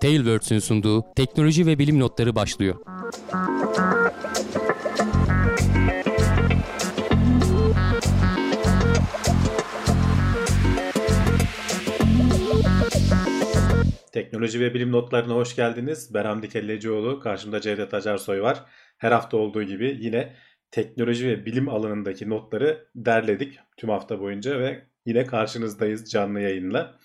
Tailwords'ün sunduğu teknoloji ve bilim notları başlıyor. Teknoloji ve bilim notlarına hoş geldiniz. Ben Hamdi Kellecioğlu. Karşımda Cevdet Acarsoy var. Her hafta olduğu gibi yine teknoloji ve bilim alanındaki notları derledik tüm hafta boyunca ve yine karşınızdayız canlı yayınla.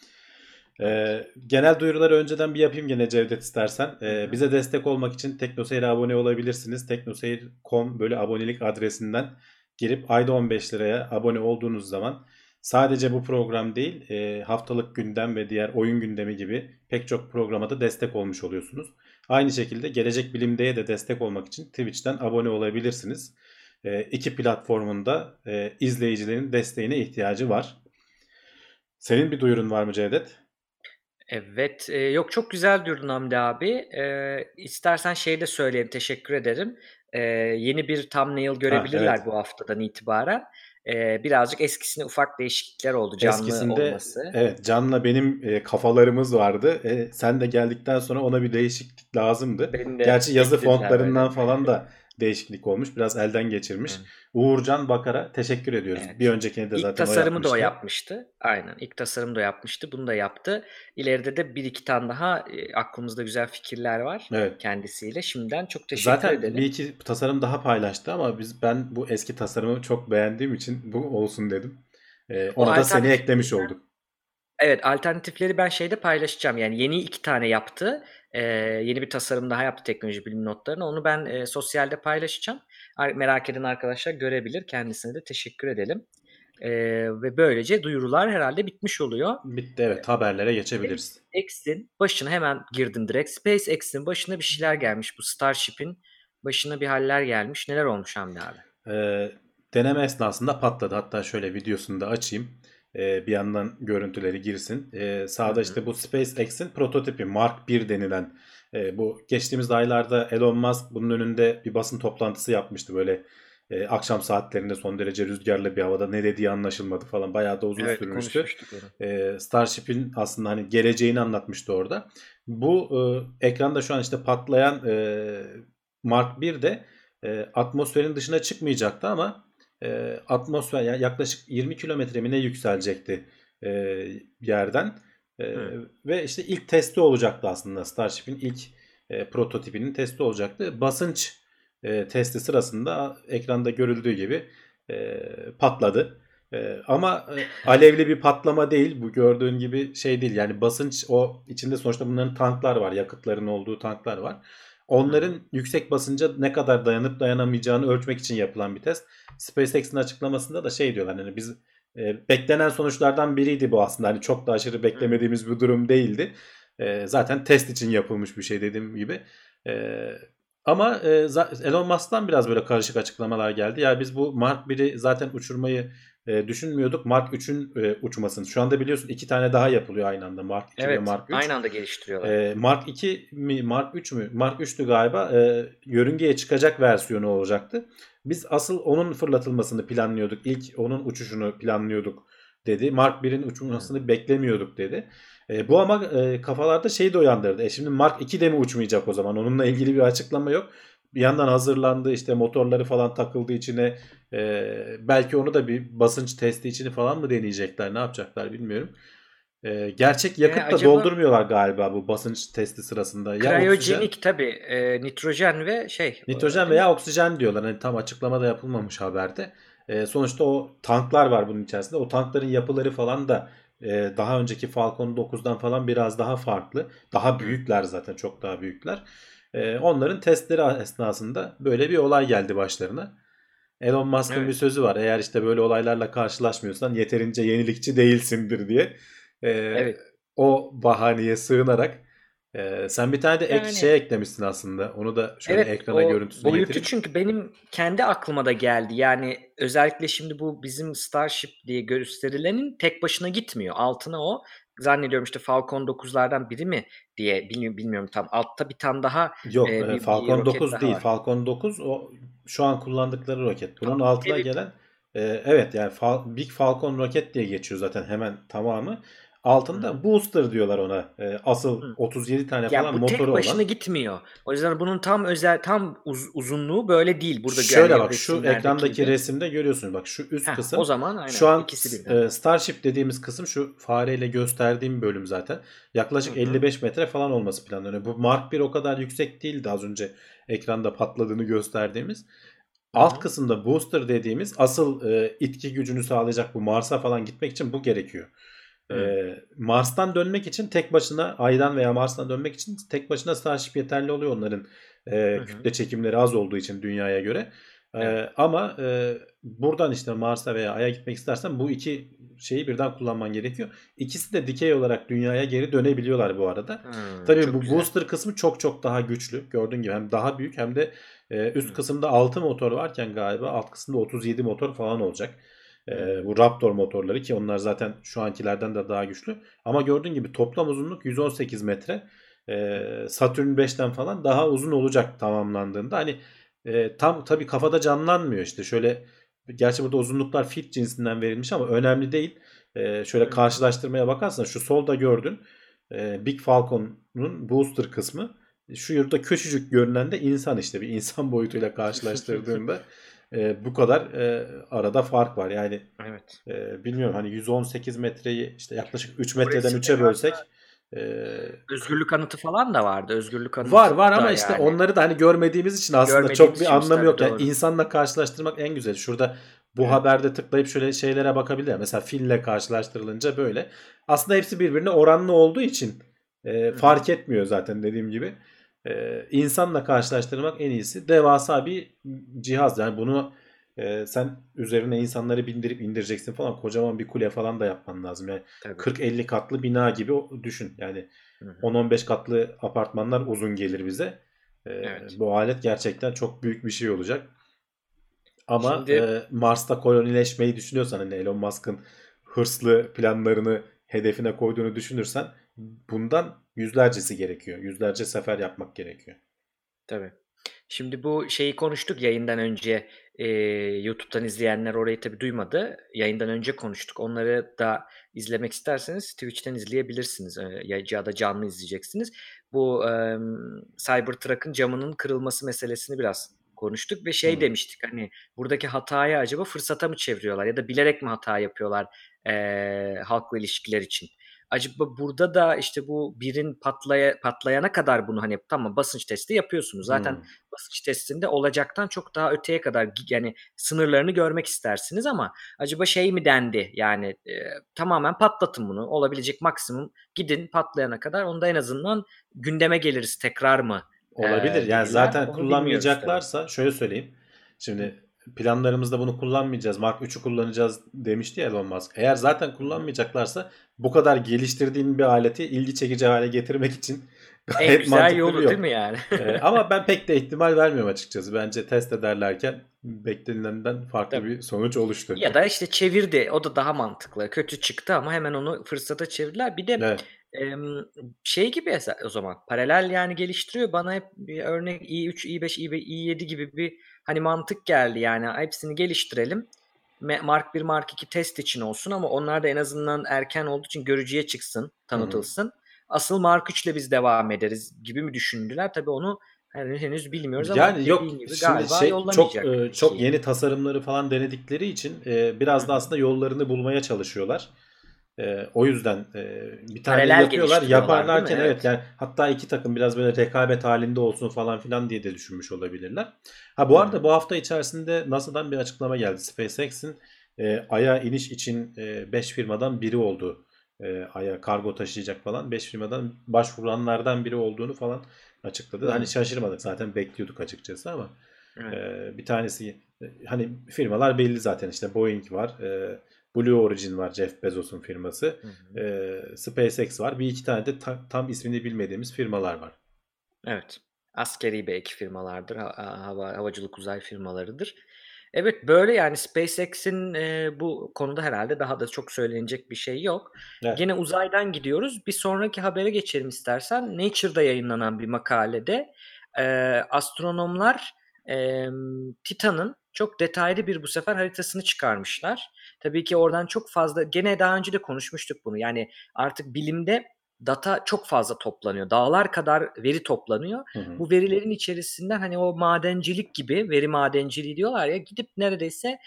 Ee, genel duyuruları önceden bir yapayım gene Cevdet istersen. Ee, bize destek olmak için Teknoseyir'e abone olabilirsiniz. Teknoseyir.com böyle abonelik adresinden girip ayda 15 liraya abone olduğunuz zaman sadece bu program değil e, haftalık gündem ve diğer oyun gündemi gibi pek çok programa da destek olmuş oluyorsunuz. Aynı şekilde Gelecek Bilim'de de destek olmak için Twitch'ten abone olabilirsiniz. E, iki platformunda e, izleyicilerin desteğine ihtiyacı var. Senin bir duyurun var mı Cevdet? Evet, e, yok çok güzel durdun Hamdi abi. E, istersen şey de söyleyeyim, teşekkür ederim. E, yeni bir thumbnail görebilirler evet. bu haftadan itibaren. E, birazcık eskisine ufak değişiklikler oldu canlı Eskisinde olması. evet Can'la benim e, kafalarımız vardı. E, sen de geldikten sonra ona bir değişiklik lazımdı. Benim de Gerçi yazı eklediler fontlarından böyle. falan da değişiklik olmuş. Biraz elden geçirmiş. Hı. Uğurcan Bakar'a teşekkür ediyoruz. Evet. Bir öncekini de İlk zaten tasarımı da o yapmıştı. Aynen. İlk tasarımı da o yapmıştı. Bunu da yaptı. İleride de bir iki tane daha e, aklımızda güzel fikirler var Evet. kendisiyle. Şimdiden çok teşekkür Zaten edelim. bir iki tasarım daha paylaştı ama biz ben bu eski tasarımı çok beğendiğim için bu olsun dedim. E, O ona da seni eklemiş olduk. Evet, alternatifleri ben şeyde paylaşacağım. Yani yeni iki tane yaptı. Ee, yeni bir tasarım daha yaptı teknoloji bilim notlarını. Onu ben e, sosyalde paylaşacağım. Ar- Merak eden arkadaşlar görebilir. Kendisine de teşekkür edelim. Ee, ve böylece duyurular herhalde bitmiş oluyor. Bitti evet haberlere geçebiliriz. X'in başına hemen girdim direkt. SpaceX'in başına bir şeyler gelmiş. Bu Starship'in başına bir haller gelmiş. Neler olmuş Hamdi abi? Ee, deneme esnasında patladı. Hatta şöyle videosunu da açayım. Ee, bir yandan görüntüleri girsin. Ee, sağda işte bu SpaceX'in prototipi Mark 1 denilen e, bu geçtiğimiz aylarda Elon Musk bunun önünde bir basın toplantısı yapmıştı böyle e, akşam saatlerinde son derece rüzgarlı bir havada ne dediği anlaşılmadı falan bayağı da uzun Evet, sürmüştü. E, Starship'in aslında hani geleceğini anlatmıştı orada. Bu e, ekranda şu an işte patlayan e, Mark 1 de e, atmosferin dışına çıkmayacaktı ama e, atmosfer yani yaklaşık 20 kilometre mi ne yükselecekti e, yerden. E, ve işte ilk testi olacaktı aslında Starship'in ilk e, prototipinin testi olacaktı. Basınç e, testi sırasında ekranda görüldüğü gibi e, patladı. E, ama e, alevli bir patlama değil. Bu gördüğün gibi şey değil. Yani basınç o içinde sonuçta bunların tanklar var. Yakıtların olduğu tanklar var. Onların yüksek basınca ne kadar dayanıp dayanamayacağını ölçmek için yapılan bir test. SpaceX'in açıklamasında da şey diyorlar. Hani biz e, beklenen sonuçlardan biriydi bu aslında. Hani çok da aşırı beklemediğimiz bir durum değildi. E, zaten test için yapılmış bir şey dediğim gibi. E, ama e, Elon Musk'tan biraz böyle karışık açıklamalar geldi. Ya biz bu Mark 1'i zaten uçurmayı e, düşünmüyorduk. Mark 3'ün e, uçmasını. Şu anda biliyorsun iki tane daha yapılıyor aynı anda. Mark 2 ve Evet, Mark 3. aynı anda geliştiriyorlar. E, Mark 2 mi Mark 3 mü? Mark 3'tü galiba. E, yörüngeye çıkacak versiyonu olacaktı. Biz asıl onun fırlatılmasını planlıyorduk. İlk onun uçuşunu planlıyorduk dedi. Mark 1'in uçmasını beklemiyorduk dedi. E, bu ama e, kafalarda şeyi de uyandırdı. E şimdi Mark 2 de mi uçmayacak o zaman? Onunla ilgili bir açıklama yok. Bir yandan hazırlandı işte motorları falan takıldı içine. E, belki onu da bir basınç testi içini falan mı deneyecekler? Ne yapacaklar bilmiyorum. E, gerçek yakıt da acaba- doldurmuyorlar galiba bu basınç testi sırasında. Kriyojenik tabii. e, nitrojen ve şey. Nitrojen veya oksijen diyorlar. Hani tam açıklamada yapılmamış haberde. E, sonuçta o tanklar var bunun içerisinde. O tankların yapıları falan da e, daha önceki Falcon 9'dan falan biraz daha farklı. Daha büyükler zaten. Çok daha büyükler. E, onların testleri esnasında böyle bir olay geldi başlarına. Elon Musk'ın Evet. bir sözü var. Eğer işte böyle olaylarla karşılaşmıyorsan yeterince yenilikçi değilsindir diye. E, Evet. O bahaneye sığınarak e, sen bir tane de ek Yani- şey eklemişsin aslında. Onu da şöyle Evet, ekrana o görüntüsünü boyutu getireyim. çünkü benim kendi aklıma da geldi. Yani özellikle şimdi bu bizim Starship diye gösterilenin tek başına gitmiyor. Altına o zannediyorum işte Falcon 9'lardan biri mi diye bilmiyorum, bilmiyorum tam. Altta bir tane daha Yok e, bir- bir Falcon roket 9 daha değil. var. Falcon 9 o şu an kullandıkları roket. Bunun Tamam, altına evet. gelen e, evet yani Fal- Big Falcon roket diye geçiyor zaten hemen tamamı. Altında Hı. booster diyorlar ona. Ee, asıl Hı. 37 tane Ya falan bu tek motoru başına olan. gitmiyor. O yüzden bunun tam özel tam uz- uzunluğu böyle değil. Burada Şöyle bak şu ekrandaki gibi. resimde görüyorsun. Bak şu üst Heh, kısım. o zaman aynen Şu an ikisi e, Starship dediğimiz kısım şu fareyle gösterdiğim bölüm zaten. Yaklaşık hı. 55 metre falan olması planlanıyor. Bu Mark 1 o kadar yüksek değildi az önce ekranda patladığını gösterdiğimiz. Alt kısımda booster dediğimiz asıl e, itki gücünü sağlayacak bu Mars'a falan gitmek için bu gerekiyor. E, Mars'tan dönmek için tek başına Ay'dan veya Mars'tan dönmek için tek başına Starship yeterli oluyor onların e, kütle çekimleri az olduğu için dünyaya göre. E, Evet. ama e, buradan işte Mars'a veya Ay'a gitmek istersen bu iki şeyi birden kullanman gerekiyor. İkisi de dikey olarak dünyaya geri dönebiliyorlar bu arada. Hmm, Tabii bu güzel. booster kısmı çok çok daha güçlü. Gördüğün gibi hem daha büyük hem de e, üst Hı. kısımda 6 motor varken galiba alt kısımda 37 motor falan olacak. E, bu Raptor motorları ki onlar zaten şu ankilerden de daha güçlü. Ama gördüğün gibi toplam uzunluk 118 metre. E, Saturn 5'ten falan daha uzun olacak tamamlandığında. Hani e, tam tabii kafada canlanmıyor işte şöyle gerçi burada uzunluklar fit cinsinden verilmiş ama önemli değil. E, şöyle karşılaştırmaya bakarsan şu solda gördün e, Big Falcon'un booster kısmı. Şu yurtta küçücük görünen de insan işte bir insan boyutuyla karşılaştırdığında e, bu kadar e, arada fark var. Yani Evet. e, bilmiyorum hani 118 metreyi işte yaklaşık 3 Bu metreden resimde 3'e bölsek e, Özgürlük anıtı falan da vardı. Özgürlük anıtı var var ama işte yani. onları da hani görmediğimiz için aslında Görmediğimiz çok bir anlamı yok. Yani doğru. insanla karşılaştırmak en güzel. Şurada bu Evet. haberde tıklayıp şöyle şeylere bakabilir. Mesela fille karşılaştırılınca böyle. Aslında hepsi birbirine oranlı olduğu için e, fark etmiyor zaten dediğim gibi. E, insanla karşılaştırmak en iyisi. Devasa bir cihaz. Yani bunu e, sen üzerine insanları bindirip indireceksin falan. Kocaman bir kule falan da yapman lazım. Yani Tabii. 40-50 katlı bina gibi düşün. Yani Hı hı. 10-15 katlı apartmanlar uzun gelir bize. Ee, Evet. Bu alet gerçekten çok büyük bir şey olacak. Ama Şimdi- e, Mars'ta kolonileşmeyi düşünüyorsan hani Elon Musk'ın hırslı planlarını hedefine koyduğunu düşünürsen bundan yüzlercesi gerekiyor. Yüzlerce sefer yapmak gerekiyor. Tabii. Şimdi bu şeyi konuştuk yayından önce. Ee, YouTube'dan izleyenler orayı tabii duymadı. Yayından önce konuştuk. Onları da izlemek isterseniz Twitch'ten izleyebilirsiniz. Ee, ya da canlı izleyeceksiniz. Bu e, Cybertruck'ın camının kırılması meselesini biraz konuştuk ve şey Hı. demiştik hani buradaki hatayı acaba fırsata mı çeviriyorlar ya da bilerek mi hata yapıyorlar e, halkla ilişkiler için? Acaba burada da işte bu birin patlaya, patlayana kadar bunu hani tamam basınç testi yapıyorsunuz. Zaten Hmm. basınç testinde olacaktan çok daha öteye kadar yani sınırlarını görmek istersiniz ama acaba şey mi dendi yani e, tamamen patlatın bunu olabilecek maksimum gidin patlayana kadar onda en azından gündeme geliriz tekrar mı? Olabilir. Ee, yani zaten kullanmayacaklarsa şöyle söyleyeyim. Şimdi planlarımızda bunu kullanmayacağız. Mark 3'ü kullanacağız demişti ya Elon Musk. Eğer zaten kullanmayacaklarsa bu kadar geliştirdiğin bir aleti ilgi çekici hale getirmek için En gayet güzel mantıklı yolu değil mi yani? Ee, ama ben pek de ihtimal vermiyorum açıkçası. Bence test ederlerken beklenilenden farklı Tabii. bir sonuç oluştu. ya da işte çevirdi. O da daha mantıklı. Kötü çıktı ama hemen onu fırsata çevirdiler. Bir de Evet. Şey gibi o zaman paralel yani geliştiriyor bana hep bir örnek i3, i5, i5, i7 gibi bir hani mantık geldi yani hepsini geliştirelim. Mark 1, Mark 2 test için olsun ama onlar da en azından erken olduğu için görücüye çıksın, tanıtılsın. Asıl Mark 3 ile biz devam ederiz gibi mi düşündüler? Tabii onu hani henüz bilmiyoruz ama Yani yok gibi şimdi galiba şey çok e, çok yeni tasarımları falan denedikleri için e, biraz da Hı. aslında yollarını bulmaya çalışıyorlar. E, o yüzden e, bir tane Paralel yapıyorlar. Yaparlarken mi? evet yani hatta iki takım biraz böyle rekabet halinde olsun falan filan diye de düşünmüş olabilirler. Ha bu Hı arada bu hafta içerisinde NASA'dan bir açıklama geldi. SpaceX'in e, Ay'a iniş için 5 firmadan biri olduğu. E, Ay'a kargo taşıyacak falan 5 firmadan başvuranlardan biri olduğunu falan açıkladı. Hı. Hani şaşırmadık zaten bekliyorduk açıkçası ama Evet. ee, bir tanesi e, hani firmalar belli zaten işte Boeing var, e, Blue Origin var Jeff Bezos'un firması, Hı hı. e, SpaceX var. Bir iki tane de ta- tam ismini bilmediğimiz firmalar var. Evet. Askeri belki firmalardır. ha- Hava, havacılık uzay firmalarıdır. Evet böyle yani SpaceX'in e, bu konuda herhalde daha da çok söylenecek bir şey yok. Evet. Gene uzaydan gidiyoruz. Bir sonraki habere geçelim istersen. Nature'da yayınlanan bir makalede e, astronomlar e, Titan'ın çok detaylı bir bu sefer haritasını çıkarmışlar. Tabii ki oradan çok fazla gene daha önce de konuşmuştuk bunu. Yani artık bilimde data çok fazla toplanıyor. Dağlar kadar veri toplanıyor. Hı hı. Bu verilerin içerisinden hani o madencilik gibi veri madenciliği diyorlar ya gidip neredeyse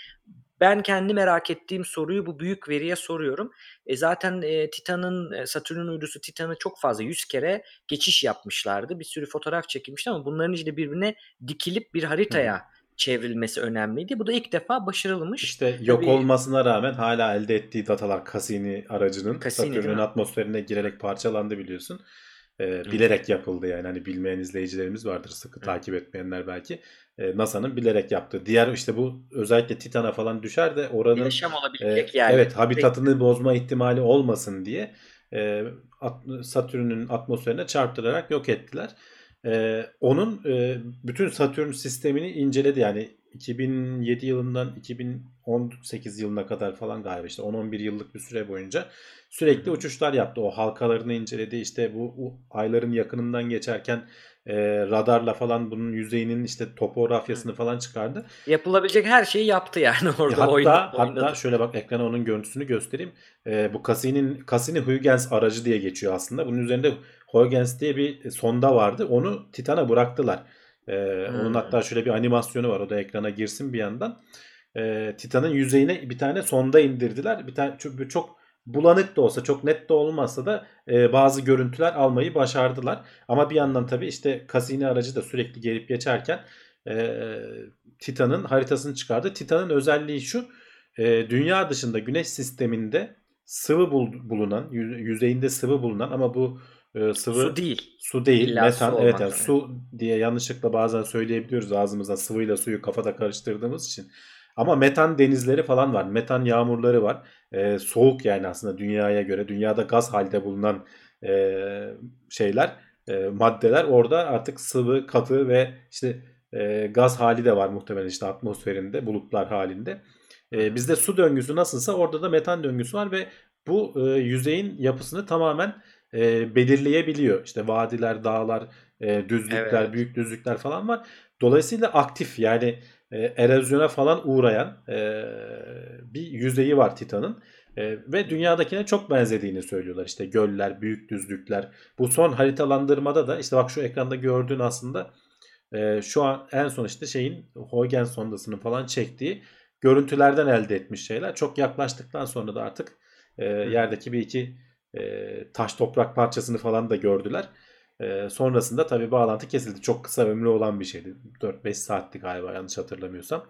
ben kendi merak ettiğim soruyu bu büyük veriye soruyorum. E zaten e, Titan'ın e, Satürn'ün uydusu Titan'ı çok fazla 100 kere geçiş yapmışlardı. Bir sürü fotoğraf çekilmişti ama bunların işte birbirine dikilip bir haritaya çevrilmesi önemliydi. Bu da ilk defa başarılmış. İşte yok Tabii- olmasına rağmen hala elde ettiği datalar Cassini aracının Cassini, Satürn'ün atmosferine girerek parçalandı biliyorsun. Ee, bilerek yapıldı yani hani bilmeyen izleyicilerimiz vardır sıkı takip etmeyenler belki. Ee, NASA'nın bilerek yaptığı. Diğer işte bu özellikle Titan'a falan düşer de oranın Yaşam e, olabilecek yani. evet habitatını bozma ihtimali olmasın diye e, at- Satürn'ün atmosferine çarptırarak yok ettiler. Onun e, bütün Satürn sistemini inceledi. Yani 2007 yılından 2018 yılına kadar falan galiba işte 10-11 yıllık bir süre boyunca sürekli uçuşlar yaptı. O halkalarını inceledi işte bu, ayların yakınından geçerken e, radarla falan bunun yüzeyinin işte topografyasını falan çıkardı. Yapılabilecek her şeyi yaptı yani orada hatta oynadı, hatta şöyle bak ekrana onun görüntüsünü göstereyim. Ee, bu Cassini'nin Cassini-Huygens aracı diye geçiyor aslında. Bunun üzerinde Huygens diye bir sonda vardı. Onu Titan'a bıraktılar. Ee, Onun Hmm. hatta şöyle bir animasyonu var. O da ekrana girsin bir yandan. Ee, Titan'ın yüzeyine bir tane sonda indirdiler. Bir tane çok, çok bulanık da olsa, çok net de olmazsa da e, bazı görüntüler almayı başardılar. Ama bir yandan tabii işte Cassini aracı da sürekli gelip geçerken e, Titan'ın haritasını çıkardı. Titan'ın özelliği şu. e, dünya dışında güneş sisteminde sıvı bul- bulunan, yü- yüzeyinde sıvı bulunan ama bu e, sıvı Su değil. su değil, İlla metan. su evet yani su diye yanlışlıkla bazen söyleyebiliyoruz ağzımızdan sıvıyla suyu kafada karıştırdığımız için. Ama metan denizleri falan var. Metan yağmurları var. E, soğuk yani aslında dünyaya göre. Dünyada gaz halde bulunan e, şeyler, e, maddeler orada artık sıvı, katı ve işte e, gaz hali de var muhtemelen işte atmosferinde, bulutlar halinde. E, bizde su döngüsü nasılsa orada da metan döngüsü var ve bu e, yüzeyin yapısını tamamen e, belirleyebiliyor. İşte vadiler, dağlar, e, düzlükler, Evet. büyük düzlükler falan var. Dolayısıyla aktif yani e, erozyona falan uğrayan e, bir yüzeyi var Titan'ın. E, ve dünyadakine çok benzediğini söylüyorlar. İşte göller, büyük düzlükler. Bu son haritalandırmada da işte bak şu ekranda gördüğün aslında e, şu an en son işte şeyin Huygens sondasının falan çektiği görüntülerden elde etmiş şeyler. Çok yaklaştıktan sonra da artık e, yerdeki bir iki e, taş toprak parçasını falan da gördüler. E, sonrasında tabii bağlantı kesildi. Çok kısa ömrü olan bir şeydi. 4-5 saatti galiba yanlış hatırlamıyorsam.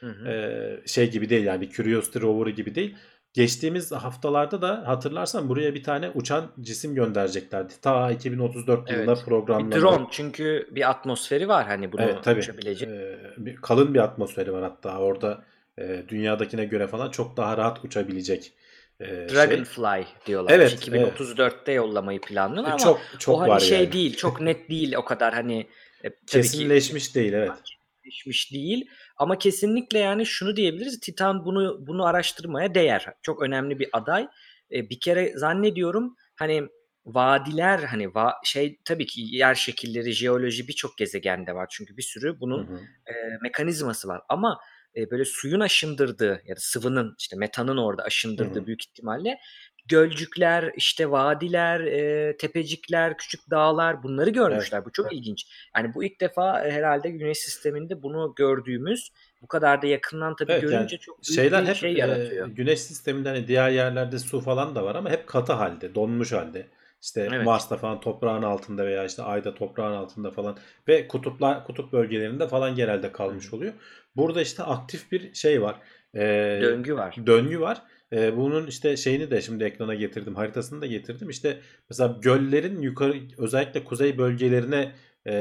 Hı hı. E, şey gibi değil yani Curiosity rover'ı gibi değil. Geçtiğimiz haftalarda da hatırlarsan buraya bir tane uçan cisim göndereceklerdi. Ta 2034 yılında Evet. Bir programlandı. drone çünkü bir atmosferi var hani bunu Evet tabii. uçabilecek. Ee, bir, kalın bir atmosferi var hatta orada e, dünyadakine göre falan çok daha rahat uçabilecek e, şey. Dragonfly diyorlar. Evet, 2034'te yollamayı planlıyorlar E, ama çok çok o hani var şey yani. değil, çok net değil o kadar hani e, tabii ki Kesinleşmiş değil evet. kesinleşmiş değil ama kesinlikle yani şunu diyebiliriz. Titan bunu bunu araştırmaya değer. Çok önemli bir aday. E, bir kere zannediyorum hani vadiler hani va- şey tabii ki yer şekilleri, jeoloji birçok gezegende var. Çünkü bir sürü bunun Hı hı. e, mekanizması var. Ama e, böyle suyun aşındırdığı ya da sıvının işte metanın orada aşındırdığı hı. büyük ihtimalle gölcükler, işte vadiler, e, tepecikler, küçük dağlar bunları görmüşler. Bu çok ilginç. Yani bu ilk defa e, herhalde Güneş sisteminde bunu gördüğümüz bu kadar da yakından tabii Evet, görünce yani çok büyük Şeyler bir hep şey e, yaratıyor. güneş sisteminde hani diğer yerlerde su falan da var ama hep katı halde, donmuş halde. İşte Evet. Mars'ta falan toprağın altında veya işte Ay'da toprağın altında falan ve kutuplar kutup bölgelerinde falan genelde kalmış oluyor. Burada işte aktif bir şey var. E, Döngü var. döngü var. E, bunun işte şeyini de şimdi ekrana getirdim. Haritasını da getirdim. İşte mesela göllerin yukarı özellikle kuzey bölgelerine e,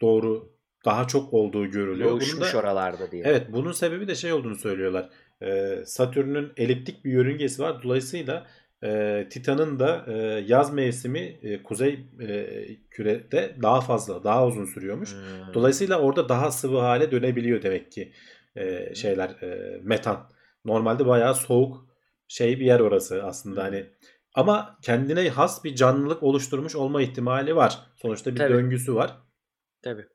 doğru daha çok olduğu görülüyor. Bunun Doğuşmuş da- oralarda diye. Evet bunun sebebi de şey olduğunu söylüyorlar. Ee, Satürn'ün eliptik bir yörüngesi var. Dolayısıyla e, Titan'ın da e, yaz mevsimi e, kuzey e, kürede daha fazla, daha uzun sürüyormuş. Hmm. Dolayısıyla orada daha sıvı hale dönebiliyor demek ki e, şeyler e, metan. Normalde bayağı soğuk şey bir yer orası aslında hani. Ama kendine has bir canlılık oluşturmuş olma ihtimali var. Sonuçta bir Tabii. döngüsü var. Tabii.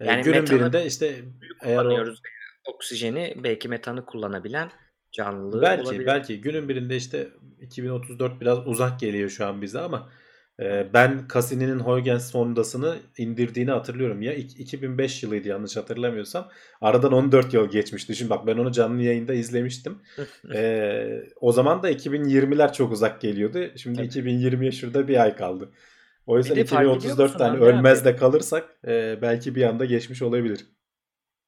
E, Yani günün birinde işte eğer o. Oksijeni belki metanı kullanabilen canlı Belki olabilir. belki günün birinde işte 2034 biraz uzak geliyor şu an bize ama e, ben Cassini'nin Huygens sondasını indirdiğini hatırlıyorum. Ya ik- 2005 yılıydı yanlış hatırlamıyorsam. Aradan 14 yıl geçmiş. Düşün bak ben onu canlı yayında izlemiştim. E, o zaman da 2020'ler çok uzak geliyordu. Şimdi Tabii. 2020'ye şurada bir ay kaldı. O yüzden de fark ediyor 2034 musun tane abi? ölmez de kalırsak e, belki bir anda geçmiş olabilir.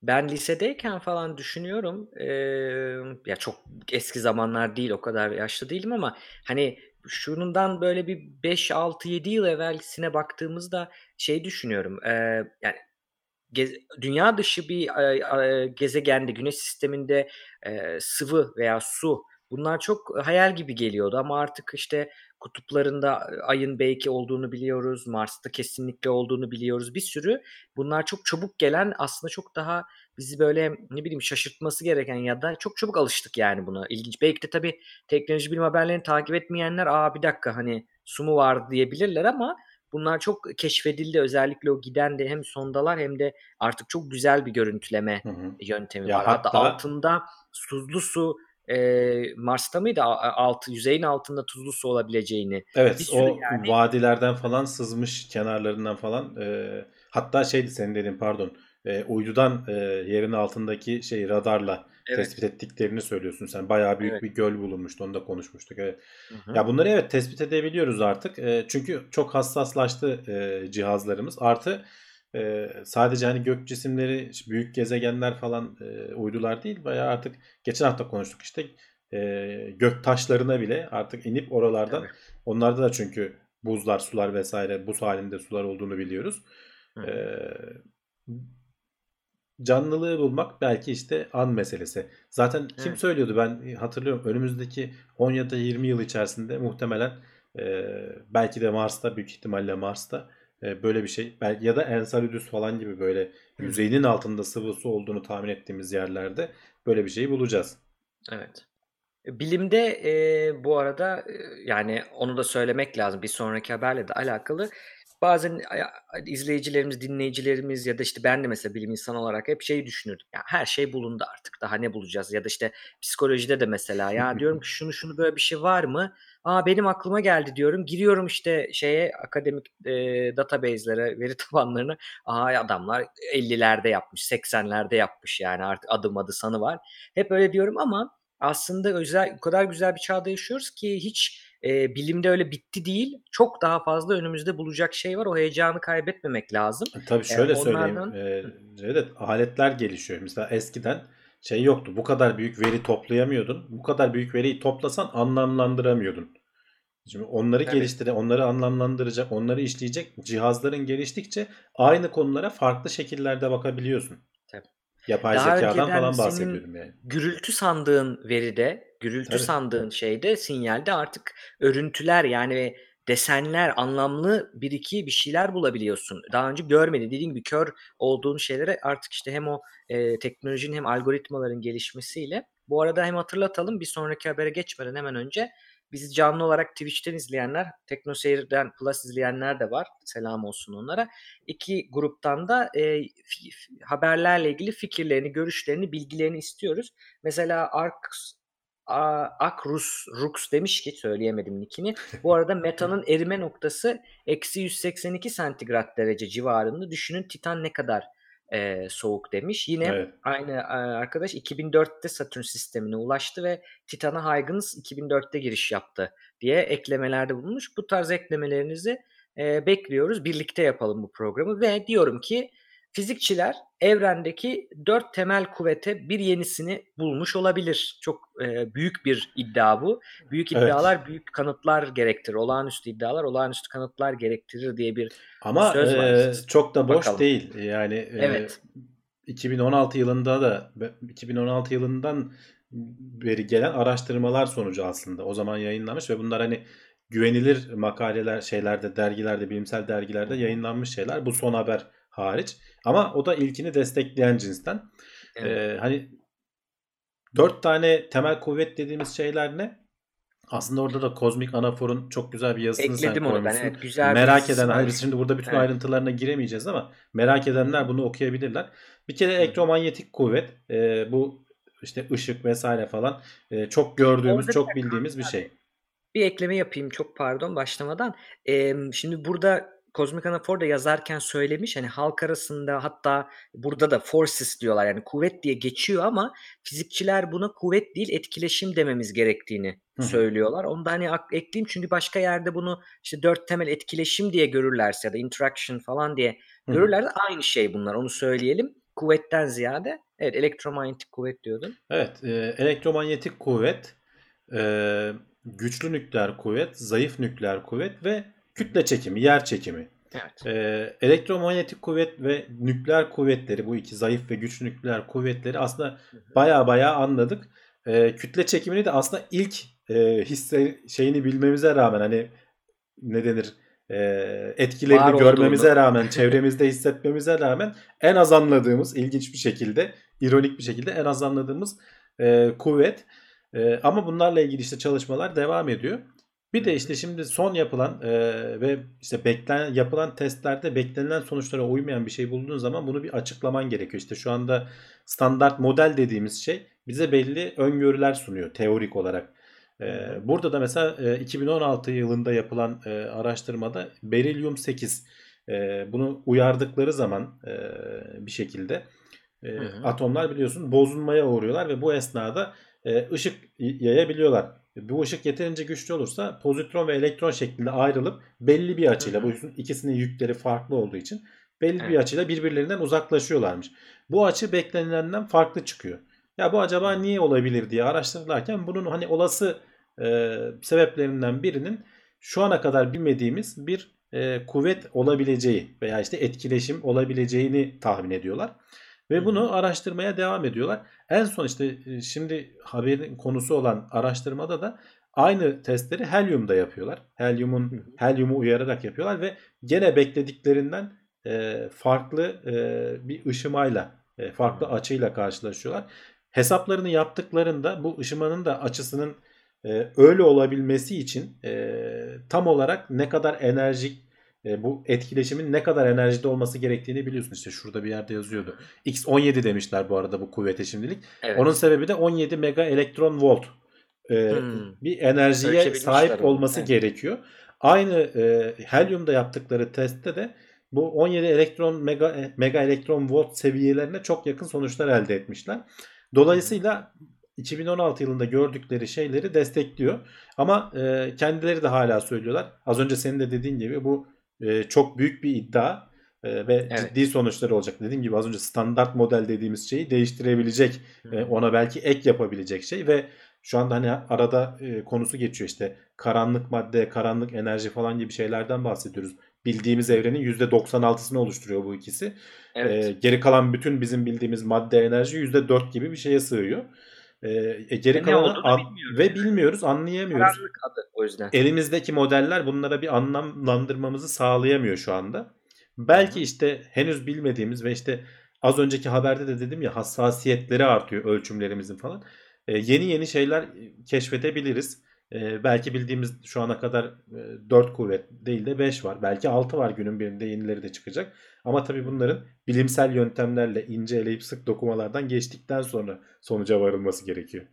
Ben lisedeyken falan düşünüyorum. eee, ya çok eski zamanlar değil, o kadar yaşlı değilim ama hani şundan böyle bir 5, 6, 7 yıl evvelsine baktığımızda şey düşünüyorum. eee, yani gez- dünya dışı bir e, e, gezegende, güneş sisteminde e, sıvı veya su bunlar çok hayal gibi geliyordu ama artık işte kutuplarında ayın belki olduğunu biliyoruz, Mars'ta kesinlikle olduğunu biliyoruz. Bir sürü bunlar çok çabuk gelen aslında çok daha bizi böyle ne bileyim şaşırtması gereken ya da çok çabuk alıştık yani buna. İlginç. Belki de tabii teknoloji bilim haberlerini takip etmeyenler aa bir dakika hani su mu var diyebilirler ama bunlar çok keşfedildi. Özellikle o giden de hem sondalar hem de artık çok güzel bir görüntüleme Hı hı. yöntemi Ya var. Hatta, hatta- altında tuzlu su e, Mars'ta mıydı? A- Altı, yüzeyin altında tuzlu su olabileceğini. Evet o yani- vadilerden falan sızmış kenarlarından falan e, hatta şeydi senin dediğin pardon e, uydudan e, yerin altındaki şey radarla Evet. tespit ettiklerini söylüyorsun sen bayağı büyük Evet. bir göl bulunmuştu onu da konuşmuştuk evet. Hı hı. Ya bunları evet tespit edebiliyoruz artık E, çünkü çok hassaslaştı e, cihazlarımız artı e, sadece hani gök cisimleri büyük gezegenler falan e, uydular değil bayağı artık geçen hafta konuştuk işte e, gök taşlarına bile artık inip oralardan Evet. Onlarda da çünkü buzlar, sular vesaire buz halinde sular olduğunu biliyoruz. Ee, canlılığı bulmak belki işte an meselesi. Zaten kim Evet. söylüyordu ben hatırlıyorum önümüzdeki 10 ya da 20 yıl içerisinde muhtemelen e, belki de Mars'ta büyük ihtimalle Mars'ta e, böyle bir şey ya da Enceladus falan gibi böyle yüzeyinin altında sıvı su olduğunu tahmin ettiğimiz yerlerde böyle bir şeyi bulacağız. Evet. Bilimde e, bu arada e, yani onu da söylemek lazım bir sonraki haberle de alakalı. Bazen izleyicilerimiz, dinleyicilerimiz ya da işte ben de mesela bilim insanı olarak hep şeyi düşünürdüm. Ya her şey bulundu artık. Daha ne bulacağız? Ya da işte psikolojide de mesela ya diyorum ki şunu şunu böyle bir şey var mı? Aa benim aklıma geldi diyorum. Giriyorum işte şeye akademik e, database'lere, veri tabanlarına. Aa adamlar 50'lerde yapmış, 80'lerde yapmış yani artık adım adı sanı var. Hep öyle diyorum ama aslında özel o kadar güzel bir çağda yaşıyoruz ki hiç e, bilimde öyle bitti değil. Çok daha fazla önümüzde bulacak şey var. O heyecanı kaybetmemek lazım. Tabii şöyle onlardan- söyleyeyim. E, Cevdet, aletler gelişiyor. Mesela eskiden şey yoktu. Bu kadar büyük veri toplayamıyordun. Bu kadar büyük veriyi toplasan anlamlandıramıyordun. Şimdi onları Evet. geliştire, onları anlamlandıracak, onları işleyecek cihazların geliştikçe aynı konulara farklı şekillerde bakabiliyorsun. Tabii. Yapay Daha zekadan falan bahsediyorum yani. Gürültü sandığın veride, gürültü Tabii. sandığın şeyde, sinyalde artık örüntüler yani desenler, anlamlı bir iki bir şeyler bulabiliyorsun. Daha önce görmedi. Dediğim gibi kör olduğun şeylere artık işte hem o e, teknolojinin hem algoritmaların gelişmesiyle. Bu arada hem hatırlatalım bir sonraki habere geçmeden hemen önce bizi canlı olarak Twitch'ten izleyenler, TeknoSeyir'den Plus izleyenler de var. Selam olsun onlara. İki gruptan da e, haberlerle ilgili fikirlerini, görüşlerini, bilgilerini istiyoruz. Mesela Arx Akrus Rux demiş ki söyleyemedim nickini. Bu arada metanın erime noktası eksi 182 santigrat derece civarında. Düşünün Titan ne kadar e, soğuk demiş. Yine Evet. aynı e, arkadaş 2004'te Satürn sistemine ulaştı ve Titan'a Huygens 2004'te giriş yaptı diye eklemelerde bulunmuş. Bu tarz eklemelerinizi e, bekliyoruz. Birlikte yapalım bu programı ve diyorum ki fizikçiler evrendeki dört temel kuvvete bir yenisini bulmuş olabilir. Çok e, büyük bir iddia bu. Büyük Evet. iddialar büyük kanıtlar gerektirir. Olağanüstü iddialar olağanüstü kanıtlar gerektirir diye bir Ama Söz var. e, çok da boş Bakalım. değil. Yani e, Evet. 2016 yılında da 2016 yılından beri gelen araştırmalar sonucu aslında o zaman yayınlanmış ve bunlar hani güvenilir makaleler şeylerde dergilerde bilimsel dergilerde yayınlanmış şeyler bu son haber hariç ama o da ilkini destekleyen cinsten. Evet. Ee, hani dört tane temel kuvvet dediğimiz şeyler ne? Aslında orada da kozmik anaforun çok güzel bir yazısını sen Ekledim onu ben. koymuşsun. Evet, güzel bir merak yazısı eden, var. hani biz şimdi burada bütün Evet. ayrıntılarına giremeyeceğiz ama merak edenler bunu okuyabilirler. Bir kere elektromanyetik kuvvet, e, bu işte ışık vesaire falan e, çok gördüğümüz, Orada çok bildiğimiz bir şey. Bir ekleme yapayım çok pardon başlamadan. Emm, şimdi burada Kozmik Anafor da yazarken söylemiş hani halk arasında hatta burada da forces diyorlar yani kuvvet diye geçiyor ama fizikçiler buna kuvvet değil etkileşim dememiz gerektiğini Hı söylüyorlar. Onu da hani ekleyeyim çünkü başka yerde bunu işte dört temel etkileşim diye görürlerse ya da interaction falan diye Hı hı. görürlerse aynı şey bunlar onu söyleyelim. Kuvvetten ziyade evet elektromanyetik kuvvet diyordun. Evet, e, elektromanyetik kuvvet, e, güçlü nükleer kuvvet, zayıf nükleer kuvvet ve kütle çekimi, yer çekimi. Evet. E, elektromanyetik kuvvet ve nükleer kuvvetleri, bu iki zayıf ve güçlü nükleer kuvvetleri aslında baya baya anladık. E, kütle çekimini de aslında ilk e, hisse şeyini bilmemize rağmen hani ne denir e, etkilerini Var görmemize olduğunu. rağmen, çevremizde hissetmemize rağmen en az anladığımız, ilginç bir şekilde, ironik bir şekilde en az anladığımız e, kuvvet. E, ama bunlarla ilgili işte çalışmalar devam ediyor. Bir de işte şimdi son yapılan e, ve işte beklenen yapılan testlerde beklenilen sonuçlara uymayan bir şey bulduğun zaman bunu bir açıklaman gerekiyor. İşte şu anda standart model dediğimiz şey bize belli öngörüler sunuyor teorik olarak. Ee, burada da mesela e, 2016 yılında yapılan e, araştırmada berilyum 8 e, bunu uyardıkları zaman e, bir şekilde e, Hı hı. atomlar biliyorsun bozulmaya uğruyorlar ve bu esnada e, ışık yayabiliyorlar. Bu ışık yeterince güçlü olursa pozitron ve elektron şeklinde ayrılıp belli bir açıyla bu ikisinin yükleri farklı olduğu için belli bir Evet. açıyla birbirlerinden uzaklaşıyorlarmış. Bu açı beklenilenden farklı çıkıyor. Ya bu acaba niye olabilir diye araştırırlarken bunun hani olası e, sebeplerinden birinin şu ana kadar bilmediğimiz bir e, kuvvet olabileceği veya işte etkileşim olabileceğini tahmin ediyorlar. Ve bunu araştırmaya devam ediyorlar. En son işte e, şimdi haberin konusu olan araştırmada da aynı testleri helyumda yapıyorlar. Helyumun helyumu uyararak yapıyorlar ve gene beklediklerinden e, farklı e, bir ışımayla, e, farklı açıyla karşılaşıyorlar. Hesaplarını yaptıklarında bu ışımanın da açısının e, öyle olabilmesi için e, tam olarak ne kadar enerjik e, bu etkileşimin ne kadar enerjide olması gerektiğini biliyorsun. İşte şurada bir yerde yazıyordu. X17 demişler bu arada bu kuvvete şimdilik. Evet. Onun sebebi de 17 mega elektron volt e, Hmm. bir enerjiye sahip olması Evet. gerekiyor. Aynı e, helyumda yaptıkları testte de bu 17 elektron mega e, mega elektron volt seviyelerine çok yakın sonuçlar elde etmişler. Dolayısıyla 2016 yılında gördükleri şeyleri destekliyor. Ama e, kendileri de hala söylüyorlar. Az önce senin de dediğin gibi bu e, çok büyük bir iddia e, ve Evet. ciddi sonuçları olacak. Dediğim gibi az önce standart model dediğimiz şeyi değiştirebilecek, e, ona belki ek yapabilecek şey ve şu anda hani arada e, konusu geçiyor işte karanlık madde, karanlık enerji falan gibi şeylerden bahsediyoruz. Bildiğimiz evrenin %96'sını oluşturuyor bu ikisi. Evet. E, geri kalan bütün bizim bildiğimiz madde enerji %4 gibi bir şeye sığıyor. E, e, geri kalanı an- bilmiyoruz ve bilmiyoruz, anlayamıyoruz. Karanlık adı o yüzden. Elimizdeki modeller bunlara bir anlamlandırmamızı sağlayamıyor şu anda. Belki Hı işte henüz bilmediğimiz ve işte az önceki haberde de dedim ya hassasiyetleri artıyor ölçümlerimizin falan. E, yeni yeni şeyler keşfedebiliriz. E, belki bildiğimiz şu ana kadar 4 kuvvet değil de 5 var. Belki 6 var günün birinde yenileri de çıkacak. Ama tabii bunların bilimsel yöntemlerle ince eleyip sık dokumalardan geçtikten sonra sonuca varılması gerekiyor.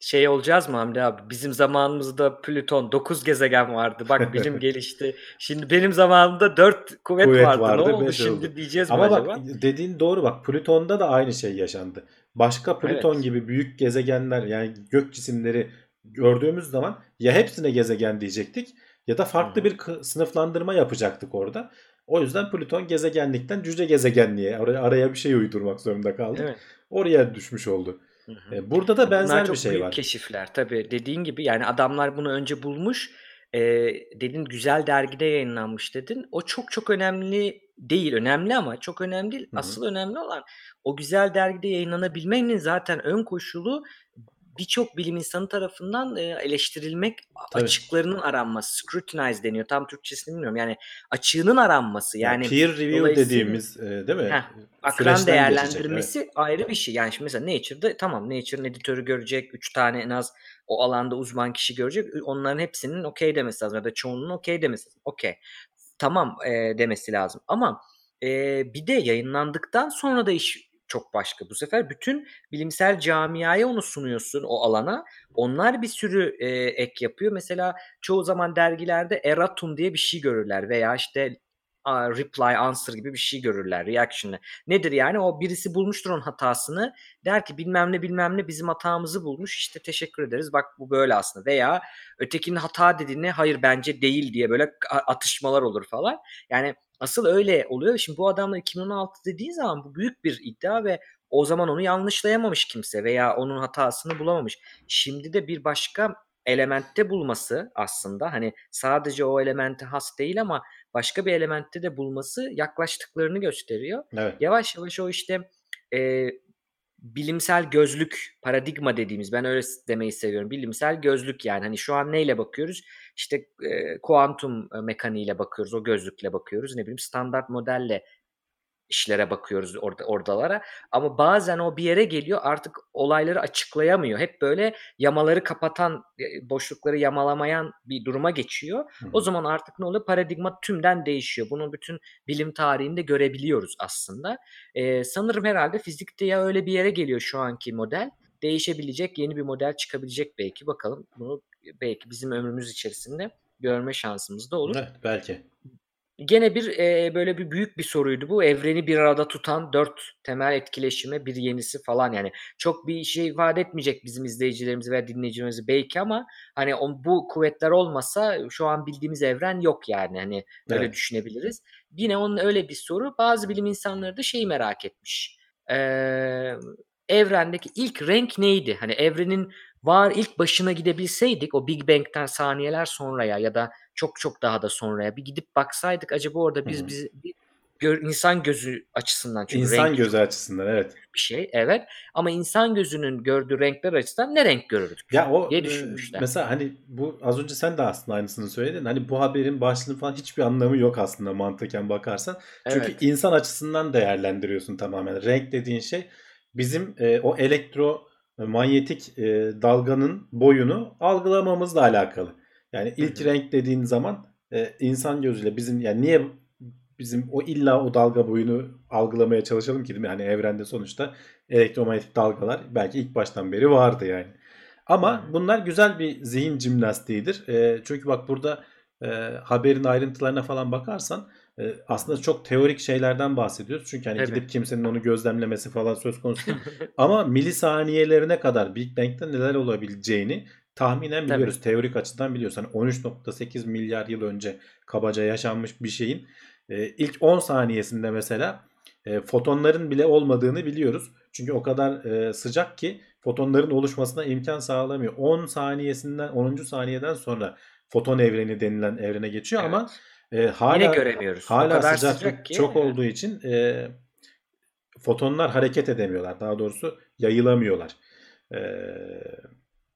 Şey olacağız mı Hamdi abi? Bizim zamanımızda Plüton 9 gezegen vardı. Bak bilim gelişti. Şimdi benim zamanımda 4 kuvvet, Kuvvet vardı. vardı, Ne oldu şimdi oldu. diyeceğiz mi Ama acaba? bak dediğin doğru bak Plüton'da da aynı şey yaşandı. Başka Plüton Evet. gibi büyük gezegenler yani gök cisimleri gördüğümüz zaman ya hepsine gezegen diyecektik ya da farklı hı. bir sınıflandırma yapacaktık orada. O yüzden Plüton gezegenlikten cüce gezegenliğe araya, araya bir şey uydurmak zorunda kaldık. Değil mi? Oraya düşmüş oldu. Hı hı. E, Burada da benzer Bunlar bir çok şey büyük var. keşifler tabii. Dediğin gibi yani adamlar bunu önce bulmuş. E, dedin güzel dergide yayınlanmış dedin. O çok çok önemli değil. Önemli ama çok önemli değil. Hı hı. Asıl önemli olan o güzel dergide yayınlanabilmenin zaten ön koşulu birçok bilim insanı tarafından e, eleştirilmek, Tabii. açıklarının aranması, scrutinize deniyor. Tam Türkçesini bilmiyorum. Yani açığının aranması. Yani peer review dediğimiz e, değil mi? Heh, akran Süreçten geçecek, değerlendirmesi ayrı bir şey. Yani şimdi mesela Nature'da tamam Nature'ın editörü görecek. Üç tane en az o alanda uzman kişi görecek. Onların hepsinin okey demesi lazım. Ya da çoğunun okey demesi lazım. Okey. Tamam e, demesi lazım. Ama e, bir de yayınlandıktan sonra da iş çok başka. Bu sefer bütün bilimsel camiaya onu sunuyorsun o alana. Onlar bir sürü e, ek yapıyor. Mesela çoğu zaman dergilerde erratum diye bir şey görürler veya işte reply answer gibi bir şey görürler reaction'ı. Nedir yani? O birisi bulmuştur onun hatasını. Der ki bilmem ne bilmem ne bizim hatamızı bulmuş. İşte teşekkür ederiz. Bak bu böyle aslında. Veya ötekinin hata dediğine hayır bence değil diye böyle atışmalar olur falan. Yani asıl öyle oluyor. Şimdi bu adamla 2016 dediği zaman bu büyük bir iddia ve o zaman onu yanlışlayamamış kimse veya onun hatasını bulamamış. Şimdi de bir başka elementte bulması aslında hani sadece o elemente has değil ama başka bir elementte de bulması yaklaştıklarını gösteriyor. Evet. Yavaş yavaş o işte e, bilimsel gözlük paradigma dediğimiz ben öyle demeyi seviyorum. Bilimsel gözlük yani hani şu an neyle bakıyoruz? İşte e, kuantum e, mekaniğiyle bakıyoruz. O gözlükle bakıyoruz. Ne bileyim standart modelle işlere bakıyoruz orada oradalara. Ama bazen o bir yere geliyor artık olayları açıklayamıyor. Hep böyle yamaları kapatan, e, boşlukları yamalamayan bir duruma geçiyor. Hı hı. O zaman artık ne oluyor? Paradigma tümden değişiyor. Bunu bütün bilim tarihinde görebiliyoruz aslında. Ee, sanırım herhalde fizikte ya öyle bir yere geliyor şu anki model. Değişebilecek yeni bir model çıkabilecek belki. Bakalım bunu belki bizim ömrümüz içerisinde görme şansımız da olur. Evet, belki. Gene bir e, böyle bir büyük bir soruydu bu. Evreni bir arada tutan dört temel etkileşime bir yenisi falan yani. Çok bir şey ifade etmeyecek bizim izleyicilerimizi ve dinleyicilerimizi belki ama hani on, bu kuvvetler olmasa şu an bildiğimiz evren yok yani. Hani öyle Evet. düşünebiliriz. Yine onun öyle bir soru. Bazı bilim insanları da şeyi merak etmiş. Ee, evrendeki ilk renk neydi? Hani evrenin var ilk başına gidebilseydik o Big Bang'ten saniyeler sonraya ya da çok çok daha da sonraya bir gidip baksaydık acaba orada biz Hı hı. biz gör- insan gözü açısından çünkü İnsan gözü açısından evet. bir şey evet ama insan gözünün gördüğü renkler açısından ne renk görürdük Ya o diye düşünmüşler. mesela hani bu az önce sen de aslında aynısını söyledin. Hani bu haberin başlığı falan hiçbir anlamı yok aslında mantıken bakarsan. Çünkü Evet. insan açısından değerlendiriyorsun tamamen. Renk dediğin şey bizim e, o elektromanyetik e, dalganın boyunu algılamamızla alakalı. Yani ilk hı. renk dediğin zaman e, insan gözüyle bizim yani niye bizim o illa o dalga boyunu algılamaya çalışalım ki değil mi? Hani evrende sonuçta elektromanyetik dalgalar belki ilk baştan beri vardı yani. Ama bunlar güzel bir zihin jimnastiğidir. E, çünkü bak burada e, haberin ayrıntılarına falan bakarsan e, aslında çok teorik şeylerden bahsediyoruz. Çünkü hani Evet. gidip kimsenin onu gözlemlemesi falan söz konusu değil. Ama milisaniyelerine kadar Big Bang'de neler olabileceğini tahminen Tabii. biliyoruz. Teorik açıdan biliyoruz. Hani 13.8 milyar yıl önce kabaca yaşanmış bir şeyin e, ilk 10 saniyesinde mesela e, fotonların bile olmadığını biliyoruz. Çünkü o kadar e, sıcak ki fotonların oluşmasına imkan sağlamıyor. 10 saniyesinden 10. saniyeden sonra foton evreni denilen evrene geçiyor ama Evet. E, hala Yine göremiyoruz. o hala kadar sıcaklık sıcak ki çok olduğu için e, fotonlar hareket edemiyorlar. Daha doğrusu yayılamıyorlar. E,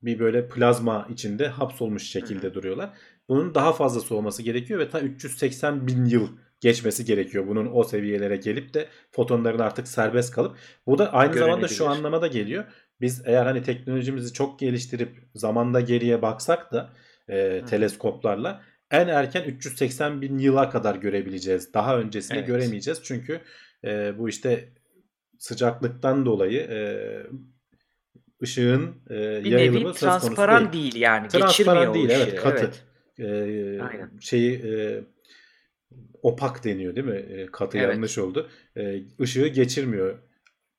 bir böyle plazma içinde hapsolmuş şekilde duruyorlar. Bunun daha fazlası olması gerekiyor ve ta 380 bin yıl geçmesi gerekiyor. Bunun o seviyelere gelip de fotonların artık serbest kalıp. Bu da aynı zamanda şu anlama da geliyor. Biz eğer hani teknolojimizi çok geliştirip zamanda geriye baksak da e, Hı. teleskoplarla en erken 380 bin yıla kadar görebileceğiz. Daha öncesini Evet. göremeyeceğiz. Çünkü e, bu işte sıcaklıktan dolayı e, ışığın e, bir yayılımı nevi söz konusu transparan değil. değil, yani. Transparan değil evet katı. Evet. E, Aynen. şeyi e, opak deniyor değil mi? E, katı Evet. yanlış oldu. E, ışığı geçirmiyor.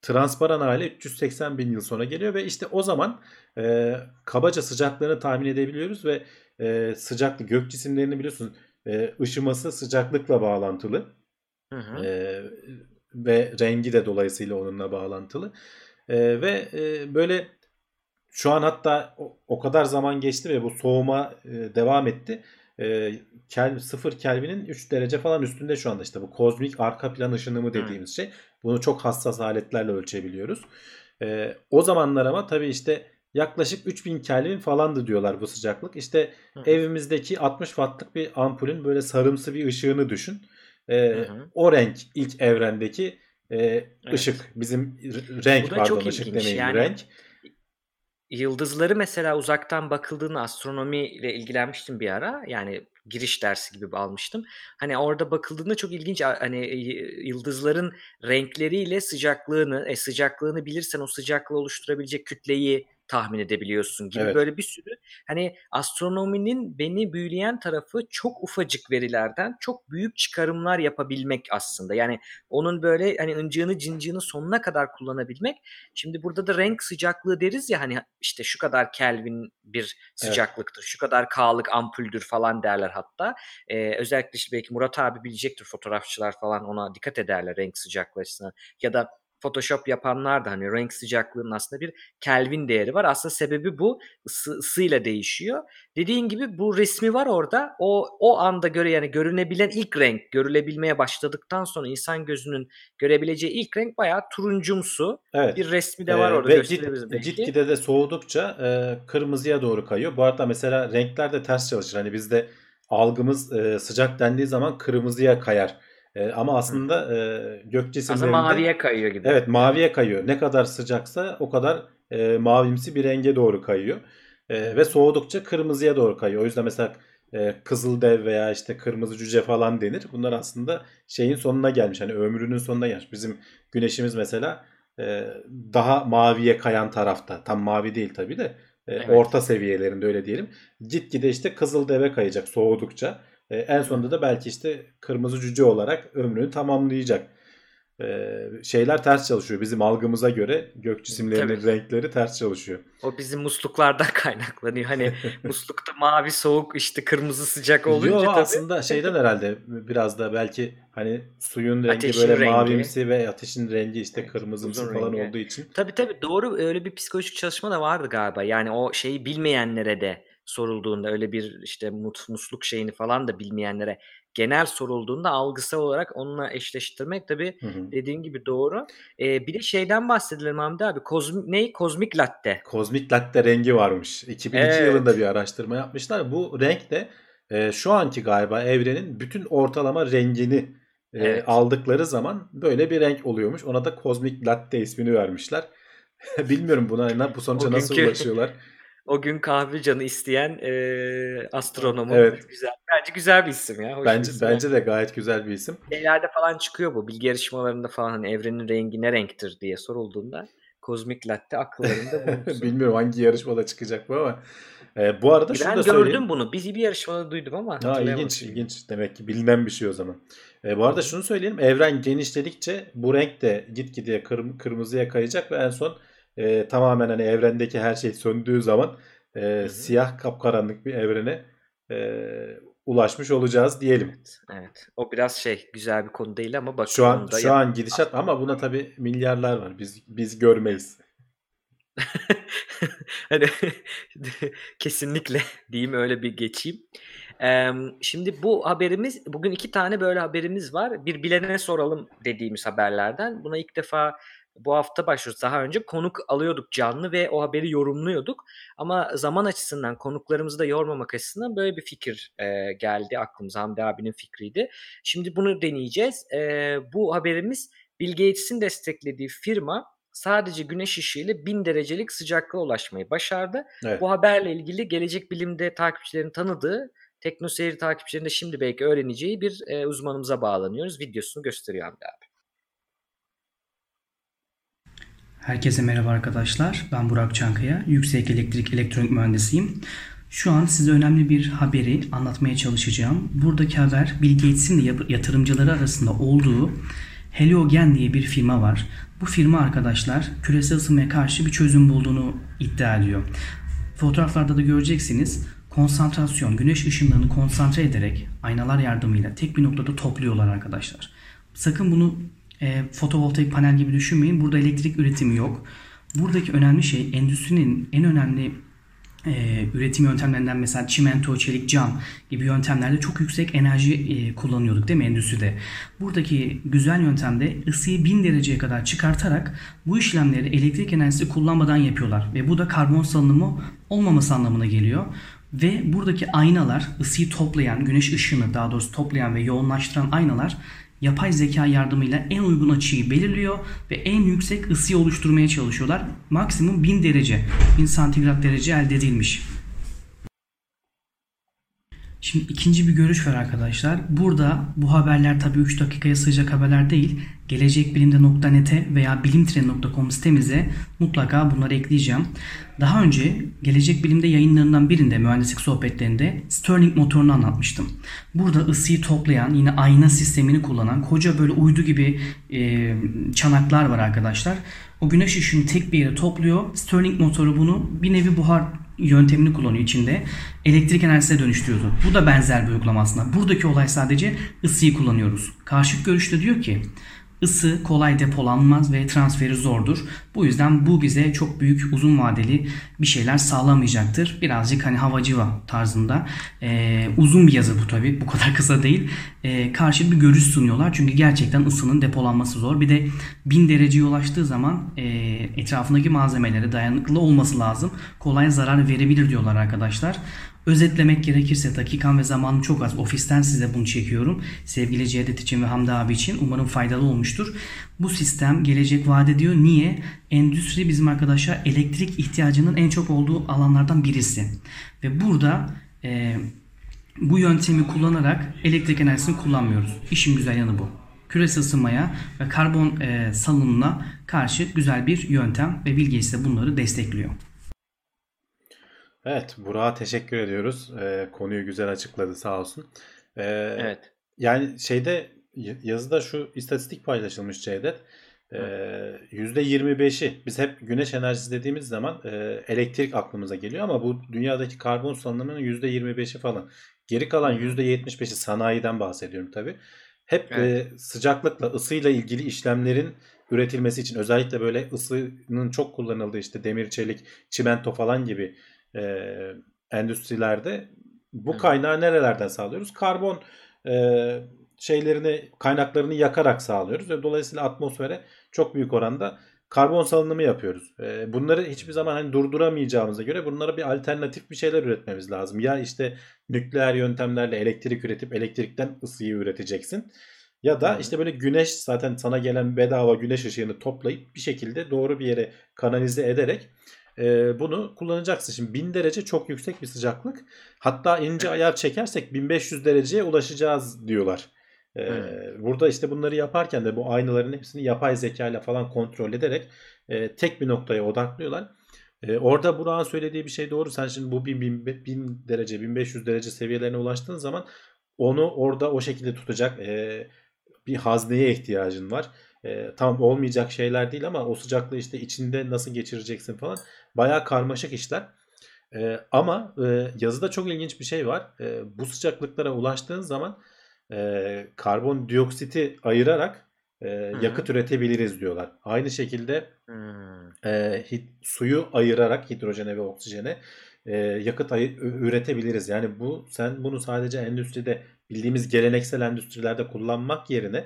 Transparan hali 380 bin yıl sonra geliyor ve işte o zaman e, kabaca sıcaklığını tahmin edebiliyoruz ve e, sıcaklık gök cisimlerini biliyorsunuz e, ışıması sıcaklıkla bağlantılı. Hı hı. Ee, ve rengi de dolayısıyla onunla bağlantılı. Ee, ve e, böyle şu an hatta o, o kadar zaman geçti ve bu soğuma e, devam etti. E, kel, 0 Kelvin'in 3 derece falan üstünde şu anda işte bu kozmik arka plan ışınımı dediğimiz şey. Bunu çok hassas aletlerle ölçebiliyoruz. E, o zamanlar ama tabii işte yaklaşık 3000 Kelvin falandı diyorlar bu sıcaklık. İşte Hı. evimizdeki 60 wattlık bir ampulün böyle sarımsı bir ışığını düşün. Ee, Hı hı. o renk ilk evrendeki e, ışık. Bizim renk Bu da pardon çok ışık demeyin Yani renk. Yıldızları mesela uzaktan bakıldığında astronomiyle ilgilenmiştim bir ara. Yani giriş dersi gibi almıştım. Hani orada bakıldığında çok ilginç hani yıldızların renkleriyle sıcaklığını, e, sıcaklığını bilirsen o sıcaklığı oluşturabilecek kütleyi tahmin edebiliyorsun gibi Evet. böyle bir sürü hani astronominin beni büyüleyen tarafı çok ufacık verilerden çok büyük çıkarımlar yapabilmek aslında. Yani onun böyle hani ıncığını cincığını sonuna kadar kullanabilmek. Şimdi burada da renk sıcaklığı deriz ya hani işte şu kadar Kelvin bir sıcaklıktır, şu kadar K'lık ampuldür falan derler hatta. Ee, özellikle işte belki Murat abi bilecektir fotoğrafçılar falan ona dikkat ederler renk sıcaklığı açısından. Ya da Photoshop yapanlar da hani renk sıcaklığının aslında bir Kelvin değeri var. Aslında sebebi bu ısı, ısıyla değişiyor. Dediğin gibi bu resmi var orada. O o anda göre yani görünebilen ilk renk görülebilmeye başladıktan sonra insan gözünün görebileceği ilk renk bayağı turuncumsu. Evet. Bir resmi de var Ee, orada ve gösterebiliriz belki. gitgide de soğudukça e, kırmızıya doğru kayıyor. Bu arada mesela renkler de ters çalışır. Hani bizde algımız e, sıcak dendiği zaman kırmızıya kayar. E, ama aslında e, gök Aslında cisimlerinde maviye kayıyor gibi. evet maviye kayıyor. Ne kadar sıcaksa o kadar e, mavimsi bir renge doğru kayıyor. E, ve soğudukça kırmızıya doğru kayıyor. O yüzden mesela e, kızıl dev veya işte kırmızı cüce falan denir. Bunlar aslında şeyin sonuna gelmiş. Hani ömrünün sonuna gelmiş. Bizim güneşimiz mesela e, daha maviye kayan tarafta. Tam mavi değil tabii de e, Evet. orta seviyelerinde öyle diyelim. Gitgide işte kızıl deve kayacak soğudukça. E, en sonunda da belki işte kırmızı cüce olarak ömrünü tamamlayacak. E, şeyler ters çalışıyor. Bizim algımıza göre gök cisimlerinin Tabii. renkleri ters çalışıyor. O bizim musluklardan kaynaklanıyor. Hani muslukta mavi soğuk işte kırmızı sıcak olunca Yo, tabii. aslında şeyden herhalde biraz da belki hani suyun rengi Ateşin böyle rengi. mavimsi ve ateşin rengi işte Evet, kırmızımsı falan rengi. olduğu için. Tabii tabii doğru öyle bir psikolojik çalışma da vardı galiba. Yani o şeyi bilmeyenlere de sorulduğunda öyle bir işte mut, musluk şeyini falan da bilmeyenlere genel sorulduğunda algısal olarak onunla eşleştirmek tabii Hı hı. dediğin gibi doğru. Ee, bir de şeyden bahsedelim Hamdi abi. Kozmi, ne? Kozmik latte. Kozmik latte rengi varmış. 2002 Evet. yılında bir araştırma yapmışlar. Bu renk de e, şu anki galiba evrenin bütün ortalama rengini e, Evet. aldıkları zaman böyle bir renk oluyormuş. Ona da kozmik latte ismini vermişler. Bilmiyorum buna bu sonuca nasıl ulaşıyorlar. O gün kahve canı isteyen eee astronomun Evet. güzel. Bence güzel bir isim ya. Hoş Bence isim. bence de gayet güzel bir isim. Şeylerde falan çıkıyor bu. Bilgi yarışmalarında falan hani evrenin rengi ne renktir diye sorulduğunda kozmik latte akıllarında. Bilmiyorum hangi yarışmada çıkacak bu ama. E, bu arada şunu ben da gördüm söyleyeyim. bunu. Biz bir yarışmada duydum ama Ha, ilginç ilginç. Demek ki bilinen bir şey o zaman. E, bu arada şunu söyleyelim. Evren genişledikçe bu renk de gitgide kırm- kırmızıya kayacak ve en son e, tamamen hani evrendeki her şey söndüğü zaman e, hı. siyah kapkaranlık bir evrene e, ulaşmış olacağız diyelim. Evet, evet. O biraz şey güzel bir konu değil ama bak Şu an şu yap- an gidişat ama buna tabii milyarlar var. Biz biz görmeyiz. Hani kesinlikle diyeyim öyle bir geçeyim. Şimdi bu haberimiz bugün iki tane böyle haberimiz var. Bir bilene soralım dediğimiz haberlerden. Buna ilk defa bu hafta başlıyoruz. Daha önce konuk alıyorduk canlı ve o haberi yorumluyorduk. Ama zaman açısından konuklarımızı da yormamak açısından böyle bir fikir eee, geldi aklımıza. Hamdi abinin fikriydi. Şimdi bunu deneyeceğiz. Eee, bu haberimiz Bill Gates'in desteklediği firma sadece güneş ışığıyla 1000 derecelik sıcaklığa ulaşmayı başardı. Evet. Bu haberle ilgili Gelecek Bilim'de takipçilerin tanıdığı, Teknoseyir takipçilerinin de şimdi belki öğreneceği bir e, uzmanımıza bağlanıyoruz. Videosunu gösteriyor Hamdi abi. Herkese merhaba arkadaşlar. Ben Burak Çankaya. Yüksek elektrik elektronik mühendisiyim. Şu an size önemli bir haberi anlatmaya çalışacağım. Buradaki haber Bill Gates'in de yatırımcıları arasında olduğu Heliogen diye bir firma var. Bu firma arkadaşlar küresel ısınmaya karşı bir çözüm bulduğunu iddia ediyor. Fotoğraflarda da göreceksiniz. Konsantrasyon, güneş ışınlarını konsantre ederek aynalar yardımıyla tek bir noktada topluyorlar arkadaşlar. Sakın bunu e, fotovoltaik panel gibi düşünmeyin. Burada elektrik üretimi yok. Buradaki önemli şey endüstrinin en önemli e, üretim yöntemlerinden mesela çimento, çelik, cam gibi yöntemlerde çok yüksek enerji e, kullanıyorduk değil mi endüstride? Buradaki güzel yöntemde ısıyı 1000 dereceye kadar çıkartarak bu işlemleri elektrik enerjisi kullanmadan yapıyorlar. Ve bu da karbon salınımı olmaması anlamına geliyor. Ve buradaki aynalar ısıyı toplayan, güneş ışığını daha doğrusu toplayan ve yoğunlaştıran aynalar yapay zeka yardımıyla en uygun açıyı belirliyor ve en yüksek ısıyı oluşturmaya çalışıyorlar. Maksimum 1000 derece, 1000 santigrat derece elde edilmiş. Şimdi ikinci bir görüş var arkadaşlar. Burada bu haberler tabii 3 dakikaya sığacak haberler değil. Gelecekbilimde.net'e veya bilimtren.com sitemize mutlaka bunları ekleyeceğim. Daha önce Gelecek Bilim'de yayınlarından birinde mühendislik sohbetlerinde Stirling motorunu anlatmıştım. Burada ısıyı toplayan yine ayna sistemini kullanan koca böyle uydu gibi e, çanaklar var arkadaşlar. O güneş ışığını tek bir yere topluyor. Stirling motoru bunu bir nevi buhar yöntemini kullanıyor içinde. Elektrik enerjisine dönüştürüyordu. Bu da benzer bir uygulama aslında. Buradaki olay sadece ısıyı kullanıyoruz. Karşıt görüşte diyor ki ısı kolay depolanmaz ve transferi zordur. Bu yüzden bu bize çok büyük uzun vadeli bir şeyler sağlamayacaktır. Birazcık hani havacıva tarzında. Ee, uzun bir yazı bu tabi. Bu kadar kısa değil. Ee, karşı bir görüş sunuyorlar. Çünkü gerçekten ısının depolanması zor. Bir de 1000 dereceye ulaştığı zaman e, etrafındaki malzemelere dayanıklı olması lazım. Kolay zarar verebilir diyorlar arkadaşlar. Özetlemek gerekirse dakikam ve zamanım çok az. Ofisten size bunu çekiyorum. Sevgili Cevdet için ve Hamdi abi için umarım faydalı olmuştur. Bu sistem gelecek vaat ediyor. Niye? Endüstri bizim arkadaşlar elektrik ihtiyacının en çok olduğu alanlardan birisi. Ve burada e, bu yöntemi kullanarak elektrik enerjisini kullanmıyoruz. İşin güzel yanı bu. Küresel ısınmaya ve karbon e, salınımına karşı güzel bir yöntem ve Bill Gates de bunları destekliyor. Evet, Burak'a teşekkür ediyoruz. Ee, konuyu güzel açıkladı sağ olsun. Ee, Evet. Yani şeyde yazıda şu istatistik paylaşılmış Cevdet. Ee, %25'i biz hep güneş enerjisi dediğimiz zaman e, elektrik aklımıza geliyor ama bu dünyadaki karbon salınımının %25'i falan. Geri kalan %75'i sanayiden bahsediyorum tabii. Hep Evet. e, sıcaklıkla, ısıyla ilgili işlemlerin üretilmesi için özellikle böyle ısının çok kullanıldığı işte demir, çelik, çimento falan gibi e, endüstrilerde bu Hı. kaynağı nerelerden sağlıyoruz? Karbon e, şeylerini kaynaklarını yakarak sağlıyoruz ve dolayısıyla atmosfere çok büyük oranda karbon salınımı yapıyoruz. E, bunları hiçbir zaman hani durduramayacağımıza göre bunlara bir alternatif bir şeyler üretmemiz lazım. Ya işte nükleer yöntemlerle elektrik üretip elektrikten ısıyı üreteceksin. Ya da işte böyle güneş zaten sana gelen bedava güneş ışığını toplayıp bir şekilde doğru bir yere kanalize ederek e, bunu kullanacaksın. Şimdi 1000 derece çok yüksek bir sıcaklık. Hatta ince ayar çekersek 1500 dereceye ulaşacağız diyorlar. E, Evet. burada işte bunları yaparken de bu aynaların hepsini yapay zeka ile falan kontrol ederek e, tek bir noktaya odaklıyorlar. E, orada Burak'ın söylediği bir şey doğru. Sen şimdi bu 1000, 1000, 1000 derece 1500 derece seviyelerine ulaştığın zaman onu orada o şekilde tutacak e, bir hazneye ihtiyacın var. E, tam olmayacak şeyler değil ama o sıcaklığı işte içinde nasıl geçireceksin falan. Bayağı karmaşık işler. E, ama e, yazıda çok ilginç bir şey var. E, bu sıcaklıklara ulaştığın zaman e, karbondioksiti ayırarak e, yakıt üretebiliriz diyorlar. Aynı şekilde Hmm. e, hid- suyu ayırarak hidrojene ve oksijene e, yakıt ayı- üretebiliriz. Yani bu sen bunu sadece endüstride bildiğimiz geleneksel endüstrilerde kullanmak yerine.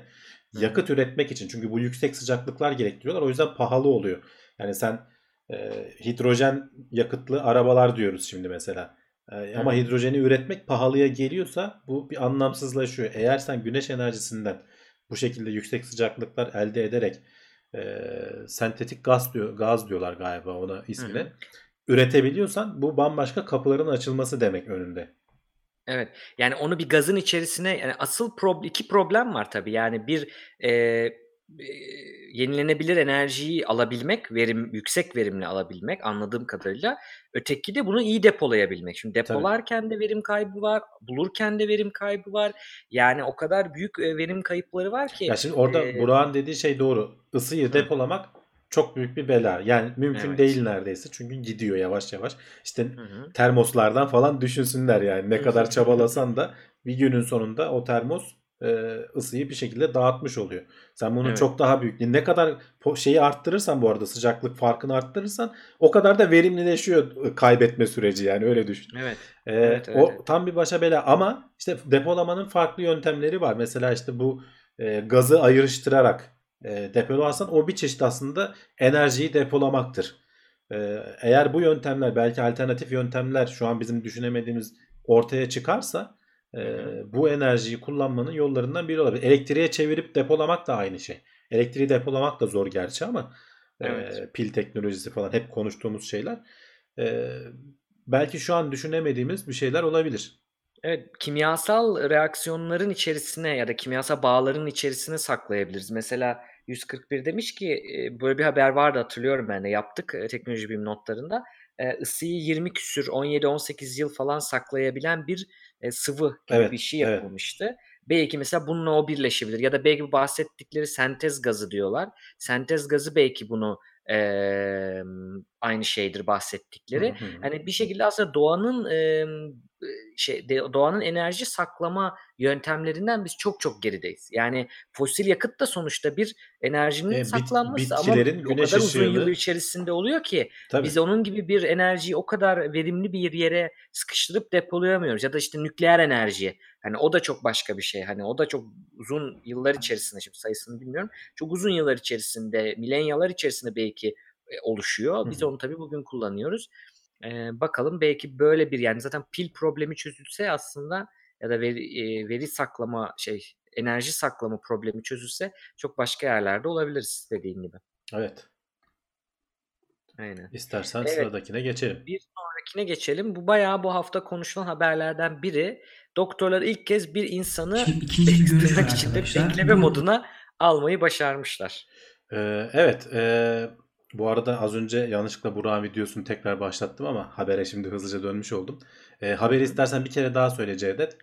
Yakıt üretmek için çünkü bu yüksek sıcaklıklar gerektiriyorlar. O yüzden pahalı oluyor. Yani sen e, hidrojen yakıtlı arabalar diyoruz şimdi mesela. E, ama Hı. hidrojeni üretmek pahalıya geliyorsa bu bir anlamsızlaşıyor. Eğer sen güneş enerjisinden bu şekilde yüksek sıcaklıklar elde ederek e, sentetik gaz diyor gaz diyorlar galiba ona Hı ismine. hı. Üretebiliyorsan bu bambaşka kapıların açılması demek önünde. Evet. Yani onu bir gazın içerisine yani asıl prob iki problem var tabii. Yani bir e, e, yenilenebilir enerjiyi alabilmek, verim yüksek verimli alabilmek anladığım kadarıyla. Öteki de bunu iyi depolayabilmek. Şimdi Tabii. depolarken de verim kaybı var, bulurken de verim kaybı var. Yani o kadar büyük e, verim kayıpları var ki. Ya şimdi orada e, Burak'ın dediği şey doğru. Isıyı Hı. depolamak çok büyük bir bela. Yani mümkün Evet. değil neredeyse. Çünkü gidiyor yavaş yavaş. İşte Hı hı. termoslardan falan düşünsünler yani. Ne kadar çabalasan da bir günün sonunda o termos e, ısıyı bir şekilde dağıtmış oluyor. Sen bunu Evet. çok daha büyük ne kadar şeyi arttırırsan bu arada sıcaklık farkını arttırırsan o kadar da verimlileşiyor e, kaybetme süreci yani öyle düşün. Evet. Ee, Evet, evet, o evet. tam bir başa bela ama işte depolamanın farklı yöntemleri var. Mesela işte bu e, gazı ayrıştırarak e, depolarsan o bir çeşit aslında enerjiyi depolamaktır. E, eğer bu yöntemler belki alternatif yöntemler şu an bizim düşünemediğimiz ortaya çıkarsa e, bu enerjiyi kullanmanın yollarından biri olabilir. Elektriğe çevirip depolamak da aynı şey. Elektriği depolamak da zor gerçi ama e, Evet. pil teknolojisi falan hep konuştuğumuz şeyler. E, belki şu an düşünemediğimiz bir şeyler olabilir. Evet, kimyasal reaksiyonların içerisine ya da kimyasal bağların içerisine saklayabiliriz. Mesela 141 demiş ki böyle bir haber vardı hatırlıyorum ben de yaptık teknoloji bilim notlarında. Isıyı 20 küsür 17-18 yıl falan saklayabilen bir sıvı gibi Evet, bir şey evet. yapılmıştı. Belki mesela bununla o birleşebilir ya da belki bahsettikleri sentez gazı diyorlar. Sentez gazı belki bunu e, aynı şeydir bahsettikleri. Hı hı. Hani bir şekilde aslında doğanın e, şey doğanın enerji saklama yöntemlerinden biz çok çok gerideyiz. Yani fosil yakıt da sonuçta bir enerjinin E, bit- saklanması ama o kadar uzun yıl içerisinde oluyor ki Tabii. biz onun gibi bir enerjiyi o kadar verimli bir yere sıkıştırıp depolayamıyoruz. Ya da işte nükleer enerji. Hani o da çok başka bir şey. Hani o da çok uzun yıllar içerisinde şimdi sayısını bilmiyorum. Çok uzun yıllar içerisinde, milenyalar içerisinde belki oluşuyor. Biz Hı hı. onu tabii bugün kullanıyoruz. Ee, bakalım belki böyle bir yani zaten pil problemi çözülse aslında ya da veri, e, veri saklama şey enerji saklama problemi çözülse çok başka yerlerde olabiliriz dediğin gibi. Evet. Aynen. İstersen Evet. sıradakine geçelim. Bir sonrakine geçelim. Bu bayağı bu hafta konuşulan haberlerden biri. Doktorlar ilk kez bir insanı tırnak içinde arkadaşlar. bekleme moduna almayı başarmışlar. Ee, evet. e, bu arada az önce yanlışlıkla Burak'ın videosunu tekrar başlattım ama habere şimdi hızlıca dönmüş oldum. E, haberi istersen bir kere daha söyle Cevdet.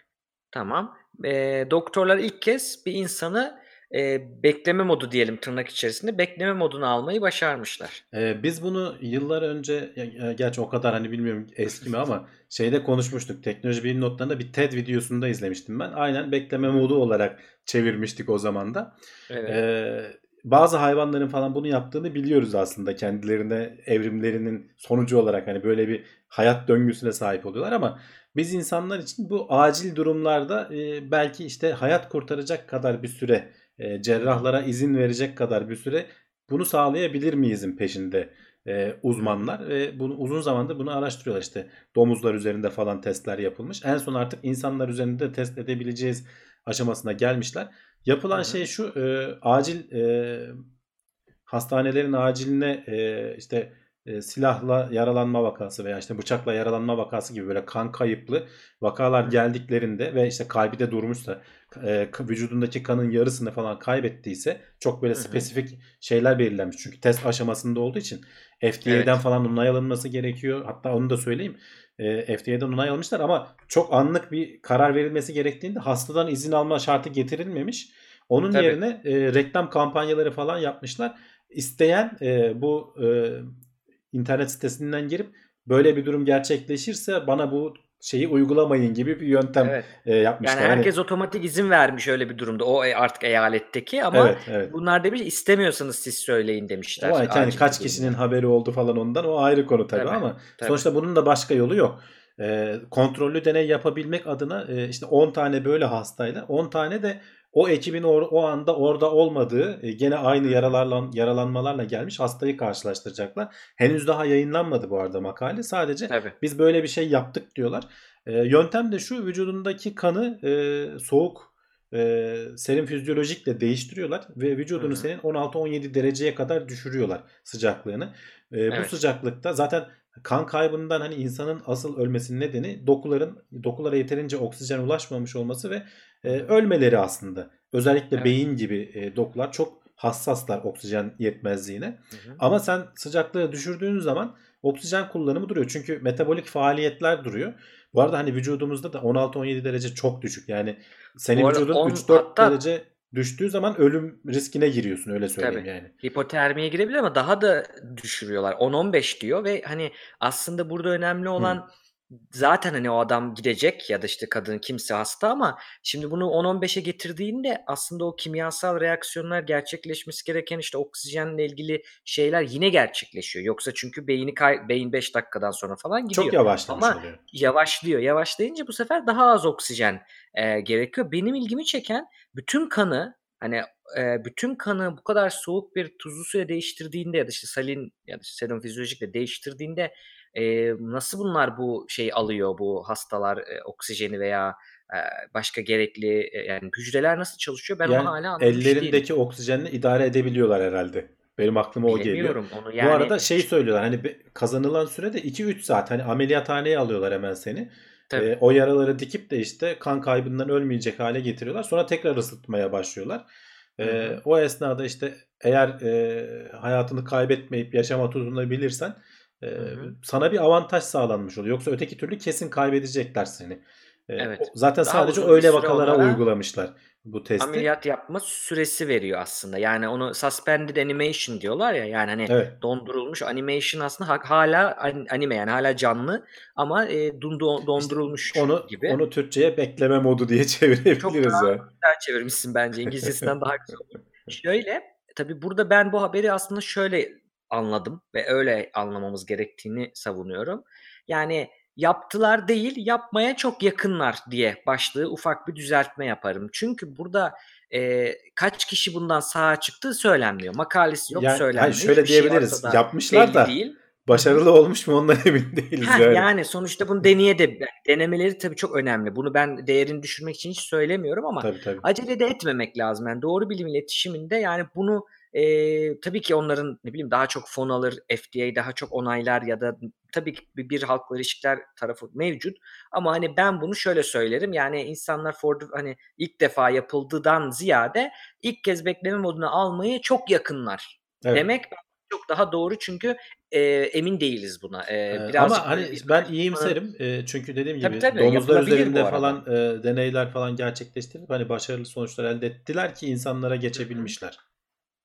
Tamam. Ee, doktorlar ilk kez bir insanı e, bekleme modu diyelim tırnak içerisinde bekleme moduna almayı başarmışlar. Ee, biz bunu yıllar önce ya gerçi o kadar hani bilmiyorum eski mi ama şeyde konuşmuştuk. Teknoloji bilim notlarında bir TED videosunda izlemiştim ben. Aynen bekleme modu olarak çevirmiştik o zaman da. Evet. Ee, bazı hayvanların falan bunu yaptığını biliyoruz aslında kendilerine evrimlerinin sonucu olarak. Hani böyle bir hayat döngüsüne sahip oluyorlar ama biz insanlar için bu acil durumlarda e, belki işte hayat kurtaracak kadar bir süre e, cerrahlara izin verecek kadar bir süre bunu sağlayabilir miyizin peşinde e, uzmanlar? Ve bunu uzun zamandır bunu araştırıyorlar. İşte domuzlar üzerinde falan testler yapılmış. En son artık insanlar üzerinde de test edebileceğiz aşamasına gelmişler. Yapılan Hı hı. şey şu e, acil e, hastanelerin aciline e, işte e, silahla yaralanma vakası veya işte bıçakla yaralanma vakası gibi böyle kan kayıplı vakalar geldiklerinde ve işte kalbi de durmuşsa e, vücudundaki kanın yarısını falan kaybettiyse çok böyle Hı hı. spesifik şeyler belirlenmiş. Çünkü test aşamasında olduğu için FDA'den Evet. falan onay alınması gerekiyor. Hatta onu da söyleyeyim. E, FDA'den onay almışlar ama çok anlık bir karar verilmesi gerektiğinde hastadan izin alma şartı getirilmemiş. Onun Tabii. yerine e, reklam kampanyaları falan yapmışlar. İsteyen e, bu e, internet sitesinden girip böyle bir durum gerçekleşirse bana bu şeyi uygulamayın gibi bir yöntem Evet. e, yapmışlar. Yani Hani- herkes otomatik izin vermiş öyle bir durumda. O e- artık eyaletteki ama evet, evet. bunlar demiş istemiyorsanız siz söyleyin demişler. Ama yani kaç durumda. kişinin haberi oldu falan ondan o ayrı konu tabii, Tabii, ama tabii. sonuçta bunun da başka yolu yok. E, kontrollü deney yapabilmek adına e, işte 10 tane böyle hastayla 10 tane de o ekibin or- o anda orada olmadığı e, gene aynı yaralarla, yaralanmalarla gelmiş hastayı karşılaştıracaklar. Henüz daha yayınlanmadı bu arada makale. Sadece Tabii. biz böyle bir şey yaptık diyorlar. E, yöntem de şu vücudundaki kanı e, soğuk e, serum fizyolojikle değiştiriyorlar ve vücudunu Hı hı. senin 16-17 dereceye kadar düşürüyorlar sıcaklığını. E, Bu Evet. sıcaklıkta zaten kan kaybından hani insanın asıl ölmesinin nedeni dokuların dokulara yeterince oksijen ulaşmamış olması ve e, ölmeleri aslında. Özellikle Evet. beyin gibi e, dokular çok hassaslar oksijen yetmezliğine. Hı hı. Ama sen sıcaklığı düşürdüğün zaman oksijen kullanımı duruyor. Çünkü metabolik faaliyetler duruyor. Bu arada hani vücudumuzda da 16-17 derece çok düşük. Yani senin vücudun on- 3-4 hatta- derece düştüğü zaman ölüm riskine giriyorsun öyle söyleyeyim Tabii. yani. Hipotermiye girebilir ama daha da düşürüyorlar. 10-15 diyor ve hani aslında burada önemli olan zaten hani o adam gidecek ya da işte kadın kimse hasta ama şimdi bunu 10-15'e getirdiğinde aslında o kimyasal reaksiyonlar gerçekleşmesi gereken işte oksijenle ilgili şeyler yine gerçekleşiyor. Yoksa çünkü beyni kay- beyin 5 dakikadan sonra falan gidiyor. Çok yavaşlamış Ama oluyor. yavaşlıyor. Yavaşlayınca bu sefer daha az oksijen e, gerekiyor. Benim ilgimi çeken bütün kanı hani e, bütün kanı bu kadar soğuk bir tuzlu suya değiştirdiğinde ya da işte salin ya da işte serum fizyolojikle değiştirdiğinde e, nasıl bunlar bu şey alıyor bu hastalar e, oksijeni veya e, başka gerekli e, yani hücreler nasıl çalışıyor ben Yani onu hala anlamış değilim. ellerindeki oksijenle idare edebiliyorlar herhalde. Benim aklıma o geliyor. Onu Bu yani. arada şey söylüyorlar hani kazanılan sürede 2-3 saat hani ameliyathaneye alıyorlar hemen seni. Tabii. Ee, o yaraları dikip de işte kan kaybından ölmeyecek hale getiriyorlar. Sonra tekrar ısıtmaya başlıyorlar. Hı. o esnada işte eğer e, hayatını kaybetmeyip yaşama tutunabilirsen e, Hı hı. sana bir avantaj sağlanmış oluyor. Yoksa öteki türlü kesin kaybedecekler seni. Ee, Evet. Zaten Daha sadece öyle vakalara onlara uygulamışlar bu testi. ameliyat yapma süresi veriyor aslında. Yani onu suspended animation diyorlar ya. Yani hani Evet. dondurulmuş animation aslında ha- hala an- anime yani hala canlı ama e, dundu- dondurulmuş Onu gibi. onu Türkçe'ye bekleme modu diye Çok çevirebiliriz daha ya. güzel çevirmişsin bence. İngilizcesinden daha güzel olur. Şöyle tabii burada ben bu haberi aslında şöyle anladım ve öyle anlamamız gerektiğini savunuyorum. Yani yaptılar değil yapmaya çok yakınlar diye başlığı ufak bir düzeltme yaparım. Çünkü burada e, kaç kişi bundan sağa çıktığı söylenmiyor. Makalesi yok Yani, söylenmiyor. hayır, şöyle şey diyebiliriz. ortada Yapmışlar da değil. başarılı olmuş mu ondan emin değiliz Heh, yani. yani sonuçta bunu deneye de denemeleri tabii çok önemli. Bunu ben değerini düşürmek için hiç söylemiyorum ama Tabii tabii. acele de etmemek lazım. Yani doğru bilim iletişiminde yani bunu e, tabii ki onların ne bileyim daha çok fon alır, FDA daha çok onaylar ya da tabii ki bir, bir halkla ilişkiler tarafı mevcut. Ama hani ben bunu şöyle söylerim. Yani insanlar for the- hani ilk defa yapıldıdan ziyade ilk kez bekleme moduna almayı çok yakınlar. Evet. Demek çok daha doğru çünkü e, emin değiliz buna. E, birazcık Ama hani ben iyimserim. Ee, çünkü dediğim gibi Tabii, tabii, domuzlar üzerinde falan e, deneyler falan gerçekleştirip hani başarılı sonuçlar elde ettiler ki insanlara geçebilmişler.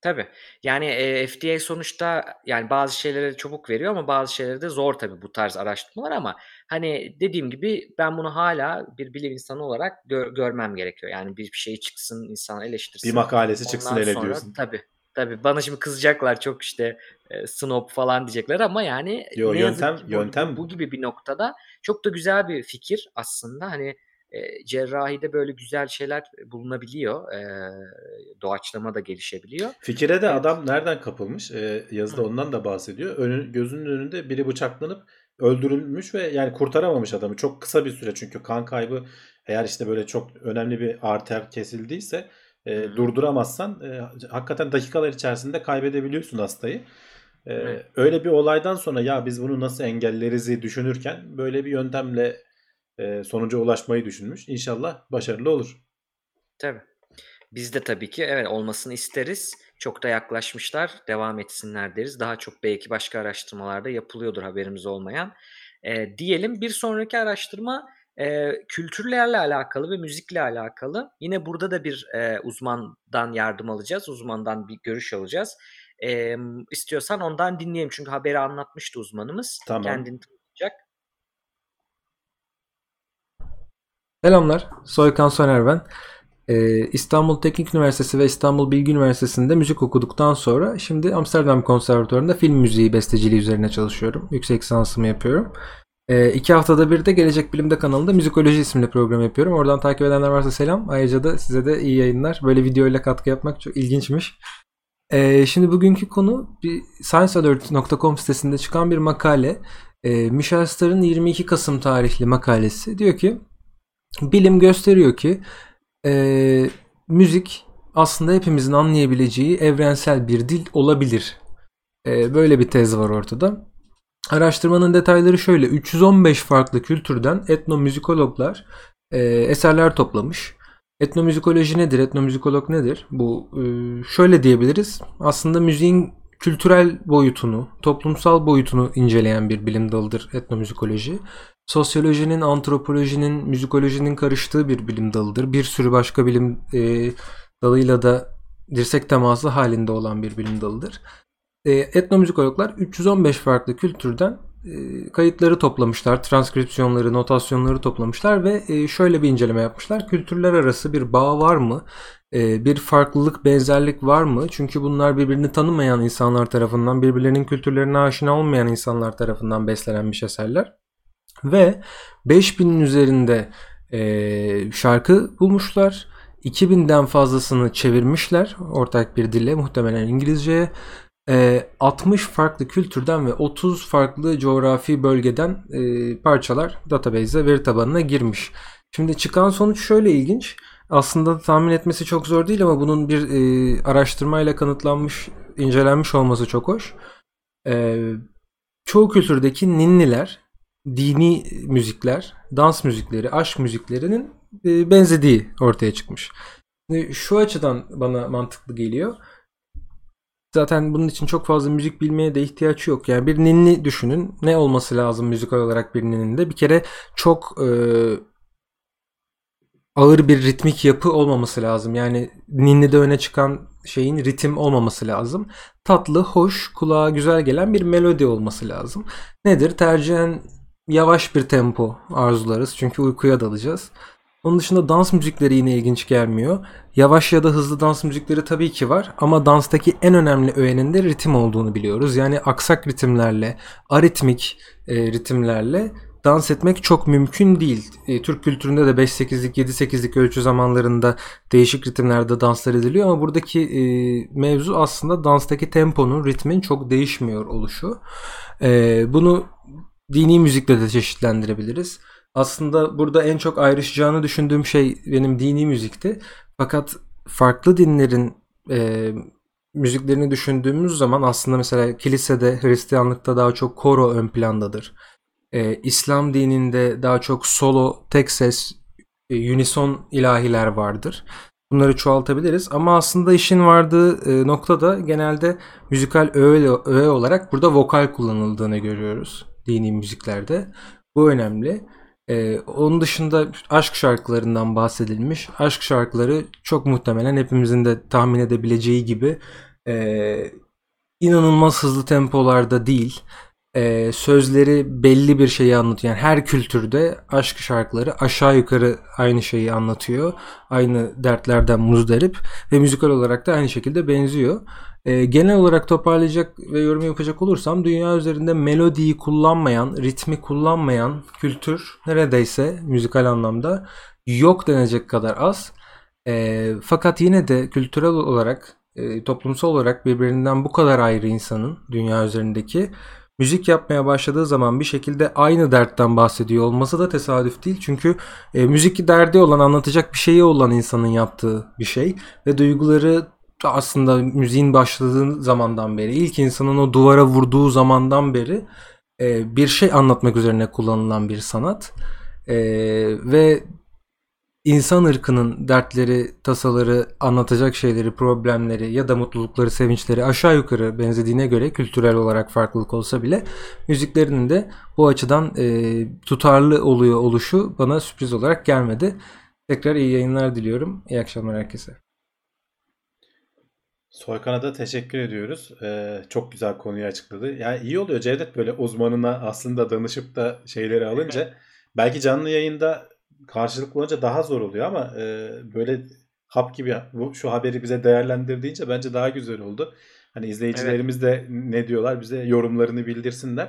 Tabii. Yani e, FDA sonuçta yani bazı şeyleri çabuk veriyor ama bazı şeyleri de zor tabii bu tarz araştırmalar ama hani dediğim gibi ben bunu hala bir bilim insanı olarak gör- görmem gerekiyor. Yani bir, şey çıksın, insan eleştirsin. Bir makalesi çıksın Ondan hele sonra diyorsun. tabii. Tabii bana şimdi kızacaklar çok işte e, snob falan diyecekler ama yani Yo, ne yazık yöntem- ki bu, yöntem bu, bu. gibi bir noktada çok da güzel bir fikir aslında. Hani e, cerrahide böyle güzel şeyler bulunabiliyor. E, doğaçlama da gelişebiliyor. Fikire de Evet. adam nereden kapılmış? Ee, yazıda Hı. ondan da bahsediyor. Önü, gözünün önünde biri bıçaklanıp öldürülmüş ve yani kurtaramamış adamı. Çok kısa bir süre çünkü kan kaybı eğer işte böyle çok önemli bir arter kesildiyse e, Hı durduramazsan e, hakikaten dakikalar içerisinde kaybedebiliyorsun hastayı. E, Evet. öyle bir olaydan sonra ya biz bunu nasıl engelleriz düşünürken böyle bir yöntemle e, sonuca ulaşmayı düşünmüş. İnşallah başarılı olur. Tabii. Biz de tabii ki evet olmasını isteriz. Çok da yaklaşmışlar. Devam etsinler deriz. Daha çok belki başka araştırmalarda yapılıyordur haberimiz olmayan. Ee, diyelim bir sonraki araştırma e, kültürlerle alakalı ve müzikle alakalı. Yine burada da bir e, uzmandan yardım alacağız. Uzmandan bir görüş alacağız. E, istiyorsan ondan dinleyelim. Çünkü haberi anlatmıştı uzmanımız. Tamam. Kendini Selamlar, Soykan Soner ben. Ee, İstanbul Teknik Üniversitesi ve İstanbul Bilgi Üniversitesi'nde müzik okuduktan sonra şimdi Amsterdam Konservatuvarı'nda film müziği besteciliği üzerine çalışıyorum. Yüksek lisansımı yapıyorum. Ee, iki haftada bir de Gelecek Bilim'de kanalında Müzikoloji isimli program yapıyorum. Oradan takip edenler varsa selam. Ayrıca da size de iyi yayınlar. Böyle videoyla katkı yapmak çok ilginçmiş. Ee, şimdi bugünkü konu bir sciencealert.com sitesinde çıkan bir makale. Ee, Michel Starr'ın 22 Kasım tarihli makalesi. Diyor ki bilim gösteriyor ki e, müzik aslında hepimizin anlayabileceği evrensel bir dil olabilir. E, böyle bir tez var ortada. Araştırmanın detayları şöyle. 315 farklı kültürden etnomüzikologlar e, eserler toplamış. Etnomüzikoloji nedir? Etnomüzikolog nedir? Bu e, şöyle diyebiliriz. Aslında müziğin kültürel boyutunu, toplumsal boyutunu inceleyen bir bilim dalıdır etnomüzikoloji. Sosyolojinin, antropolojinin, müzikolojinin karıştığı bir bilim dalıdır. Bir sürü başka bilim e, dalıyla da dirsek teması halinde olan bir bilim dalıdır. E, etnomüzikologlar 315 farklı kültürden e, kayıtları toplamışlar, transkripsiyonları, notasyonları toplamışlar ve e, şöyle bir inceleme yapmışlar. Kültürler arası bir bağ var mı? E, bir farklılık, benzerlik var mı? Çünkü bunlar birbirini tanımayan insanlar tarafından, birbirlerinin kültürlerine aşina olmayan insanlar tarafından beslenmiş eserler. Ve 5000'in üzerinde e, şarkı bulmuşlar. 2000'den fazlasını çevirmişler ortak bir dille muhtemelen İngilizceye. E, 60 farklı kültürden ve 30 farklı coğrafi bölgeden e, parçalar database'e veri tabanına girmiş. Şimdi çıkan sonuç şöyle ilginç. Aslında tahmin etmesi çok zor değil ama bunun bir e, araştırmayla kanıtlanmış, incelenmiş olması çok hoş. E, çoğu kültürdeki ninniler, dini müzikler, dans müzikleri, aşk müziklerinin e, benzediği ortaya çıkmış. Şu açıdan bana mantıklı geliyor. Zaten bunun için çok fazla müzik bilmeye de ihtiyaç yok. Yani bir ninni düşünün. Ne olması lazım müzikal olarak bir ninninde? Bir kere çok e, ağır bir ritmik yapı olmaması lazım. Yani ninnide öne çıkan şeyin ritim olmaması lazım. Tatlı, hoş, kulağa güzel gelen bir melodi olması lazım. Nedir? Tercihen yavaş bir tempo arzularız. Çünkü uykuya dalacağız. Onun dışında dans müzikleri yine ilginç gelmiyor. Yavaş ya da hızlı dans müzikleri tabii ki var ama danstaki en önemli öğenin de ritim olduğunu biliyoruz. Yani aksak ritimlerle, aritmik e, ritimlerle dans etmek çok mümkün değil. E, Türk kültüründe de 5-8'lik, 7-8'lik ölçü zamanlarında değişik ritimlerde danslar ediliyor ama buradaki e, mevzu aslında danstaki temponun, ritmin çok değişmiyor oluşu. E, bunu dini müzikle de çeşitlendirebiliriz. Aslında burada en çok ayrışacağını düşündüğüm şey benim dini müzikti. Fakat farklı dinlerin e, müziklerini düşündüğümüz zaman aslında mesela kilisede, Hristiyanlıkta daha çok koro ön plandadır. E, İslam dininde daha çok solo, tek ses, e, unison ilahiler vardır. Bunları çoğaltabiliriz ama aslında işin vardığı e, noktada genelde müzikal öğe, öğe olarak burada vokal kullanıldığını görüyoruz dini müziklerde. Bu önemli. Ee, onun dışında aşk şarkılarından bahsedilmiş. Aşk şarkıları çok muhtemelen hepimizin de tahmin edebileceği gibi e, inanılmaz hızlı tempolarda değil. E, sözleri belli bir şeyi anlatıyor. Yani her kültürde aşk şarkıları aşağı yukarı aynı şeyi anlatıyor. Aynı dertlerden muzdarip ve müzikal olarak da aynı şekilde benziyor. E, genel olarak toparlayacak ve yorum yapacak olursam dünya üzerinde melodiyi kullanmayan, ritmi kullanmayan kültür neredeyse müzikal anlamda yok denecek kadar az. E, fakat yine de kültürel olarak, e, toplumsal olarak birbirinden bu kadar ayrı insanın dünya üzerindeki müzik yapmaya başladığı zaman bir şekilde aynı dertten bahsediyor olması da tesadüf değil. Çünkü e, müzik derdi olan, anlatacak bir şeyi olan insanın yaptığı bir şey ve duyguları aslında müziğin başladığı zamandan beri, ilk insanın o duvara vurduğu zamandan beri e, bir şey anlatmak üzerine kullanılan bir sanat. E, ve insan ırkının dertleri, tasaları, anlatacak şeyleri, problemleri ya da mutlulukları, sevinçleri aşağı yukarı benzediğine göre kültürel olarak farklılık olsa bile müziklerinin de bu açıdan e, tutarlı oluyor oluşu bana sürpriz olarak gelmedi. Tekrar iyi yayınlar diliyorum. İyi akşamlar herkese. Soykan'a da teşekkür ediyoruz. Ee, çok güzel konuyu açıkladı. Yani iyi oluyor Cevdet böyle uzmanına aslında danışıp da şeyleri alınca. Belki canlı yayında karşılıklı olunca daha zor oluyor ama e, böyle hap gibi bu, şu haberi bize değerlendirdiğince bence daha güzel oldu. Hani izleyicilerimiz de ne diyorlar bize yorumlarını bildirsinler.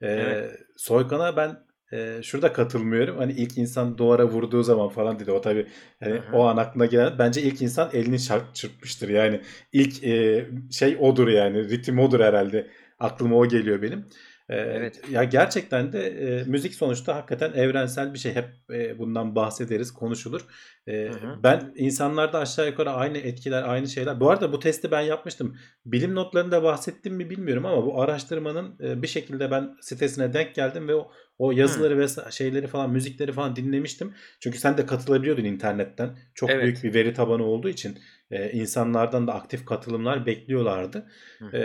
Ee, Evet. Soykan'a ben e, şurada katılmıyorum. Hani ilk insan duvara vurduğu zaman falan dedi. O tabii hı. o an aklına gelen bence ilk insan elini çarp, çırpmıştır. Yani ilk e, şey odur yani. Ritim odur herhalde. Aklıma o geliyor benim. E, Evet. Ya gerçekten de e, müzik sonuçta hakikaten evrensel bir şey. Hep e, bundan bahsederiz, konuşulur. E, Hı hı. ben insanlarda aşağı yukarı aynı etkiler, aynı şeyler. Bu arada bu testi ben yapmıştım. Bilim notlarında bahsettim mi bilmiyorum ama bu araştırmanın e, bir şekilde ben sitesine denk geldim ve o, o yazıları ve şeyleri falan, müzikleri falan dinlemiştim. Çünkü sen de katılabiliyordun internetten. Çok Evet. büyük bir veri tabanı olduğu için e, insanlardan da aktif katılımlar bekliyorlardı. E,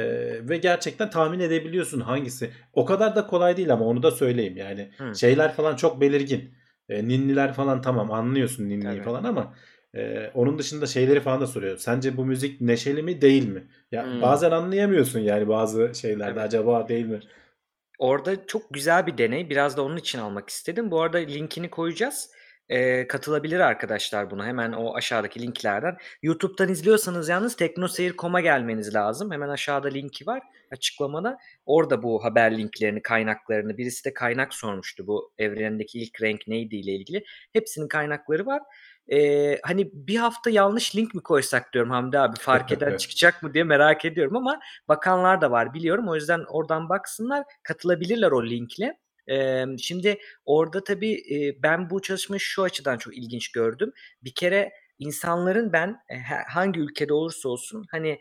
ve gerçekten tahmin edebiliyorsun hangisi. O kadar da kolay değil ama onu da söyleyeyim. Yani Hı. şeyler falan çok belirgin. E, ninniler falan tamam anlıyorsun ninniyi Tabii. falan ama e, onun dışında şeyleri falan da soruyor. Sence bu müzik neşeli mi değil mi? Ya Hmm. bazen anlayamıyorsun yani bazı şeylerde Evet. acaba değil mi? orada çok güzel bir deney. Biraz da onun için almak istedim. Bu arada linkini koyacağız. Eee, katılabilir arkadaşlar buna. Hemen o aşağıdaki linklerden. YouTube'dan izliyorsanız yalnız teknoseyir.com'a gelmeniz lazım. Hemen aşağıda linki var açıklamada. Orada bu haber linklerini, kaynaklarını, birisi de kaynak sormuştu bu evrendeki ilk renk neydi ile ilgili. Hepsinin kaynakları var. Eee, hani bir hafta yanlış link mi koysak diyorum Hamdi abi fark eden çıkacak mı diye merak ediyorum ama bakanlar da var biliyorum. O yüzden oradan baksınlar katılabilirler o linkle. Şimdi orada tabii ben bu çalışmayı şu açıdan çok ilginç gördüm. Bir kere insanların ben e, hangi ülkede olursa olsun hani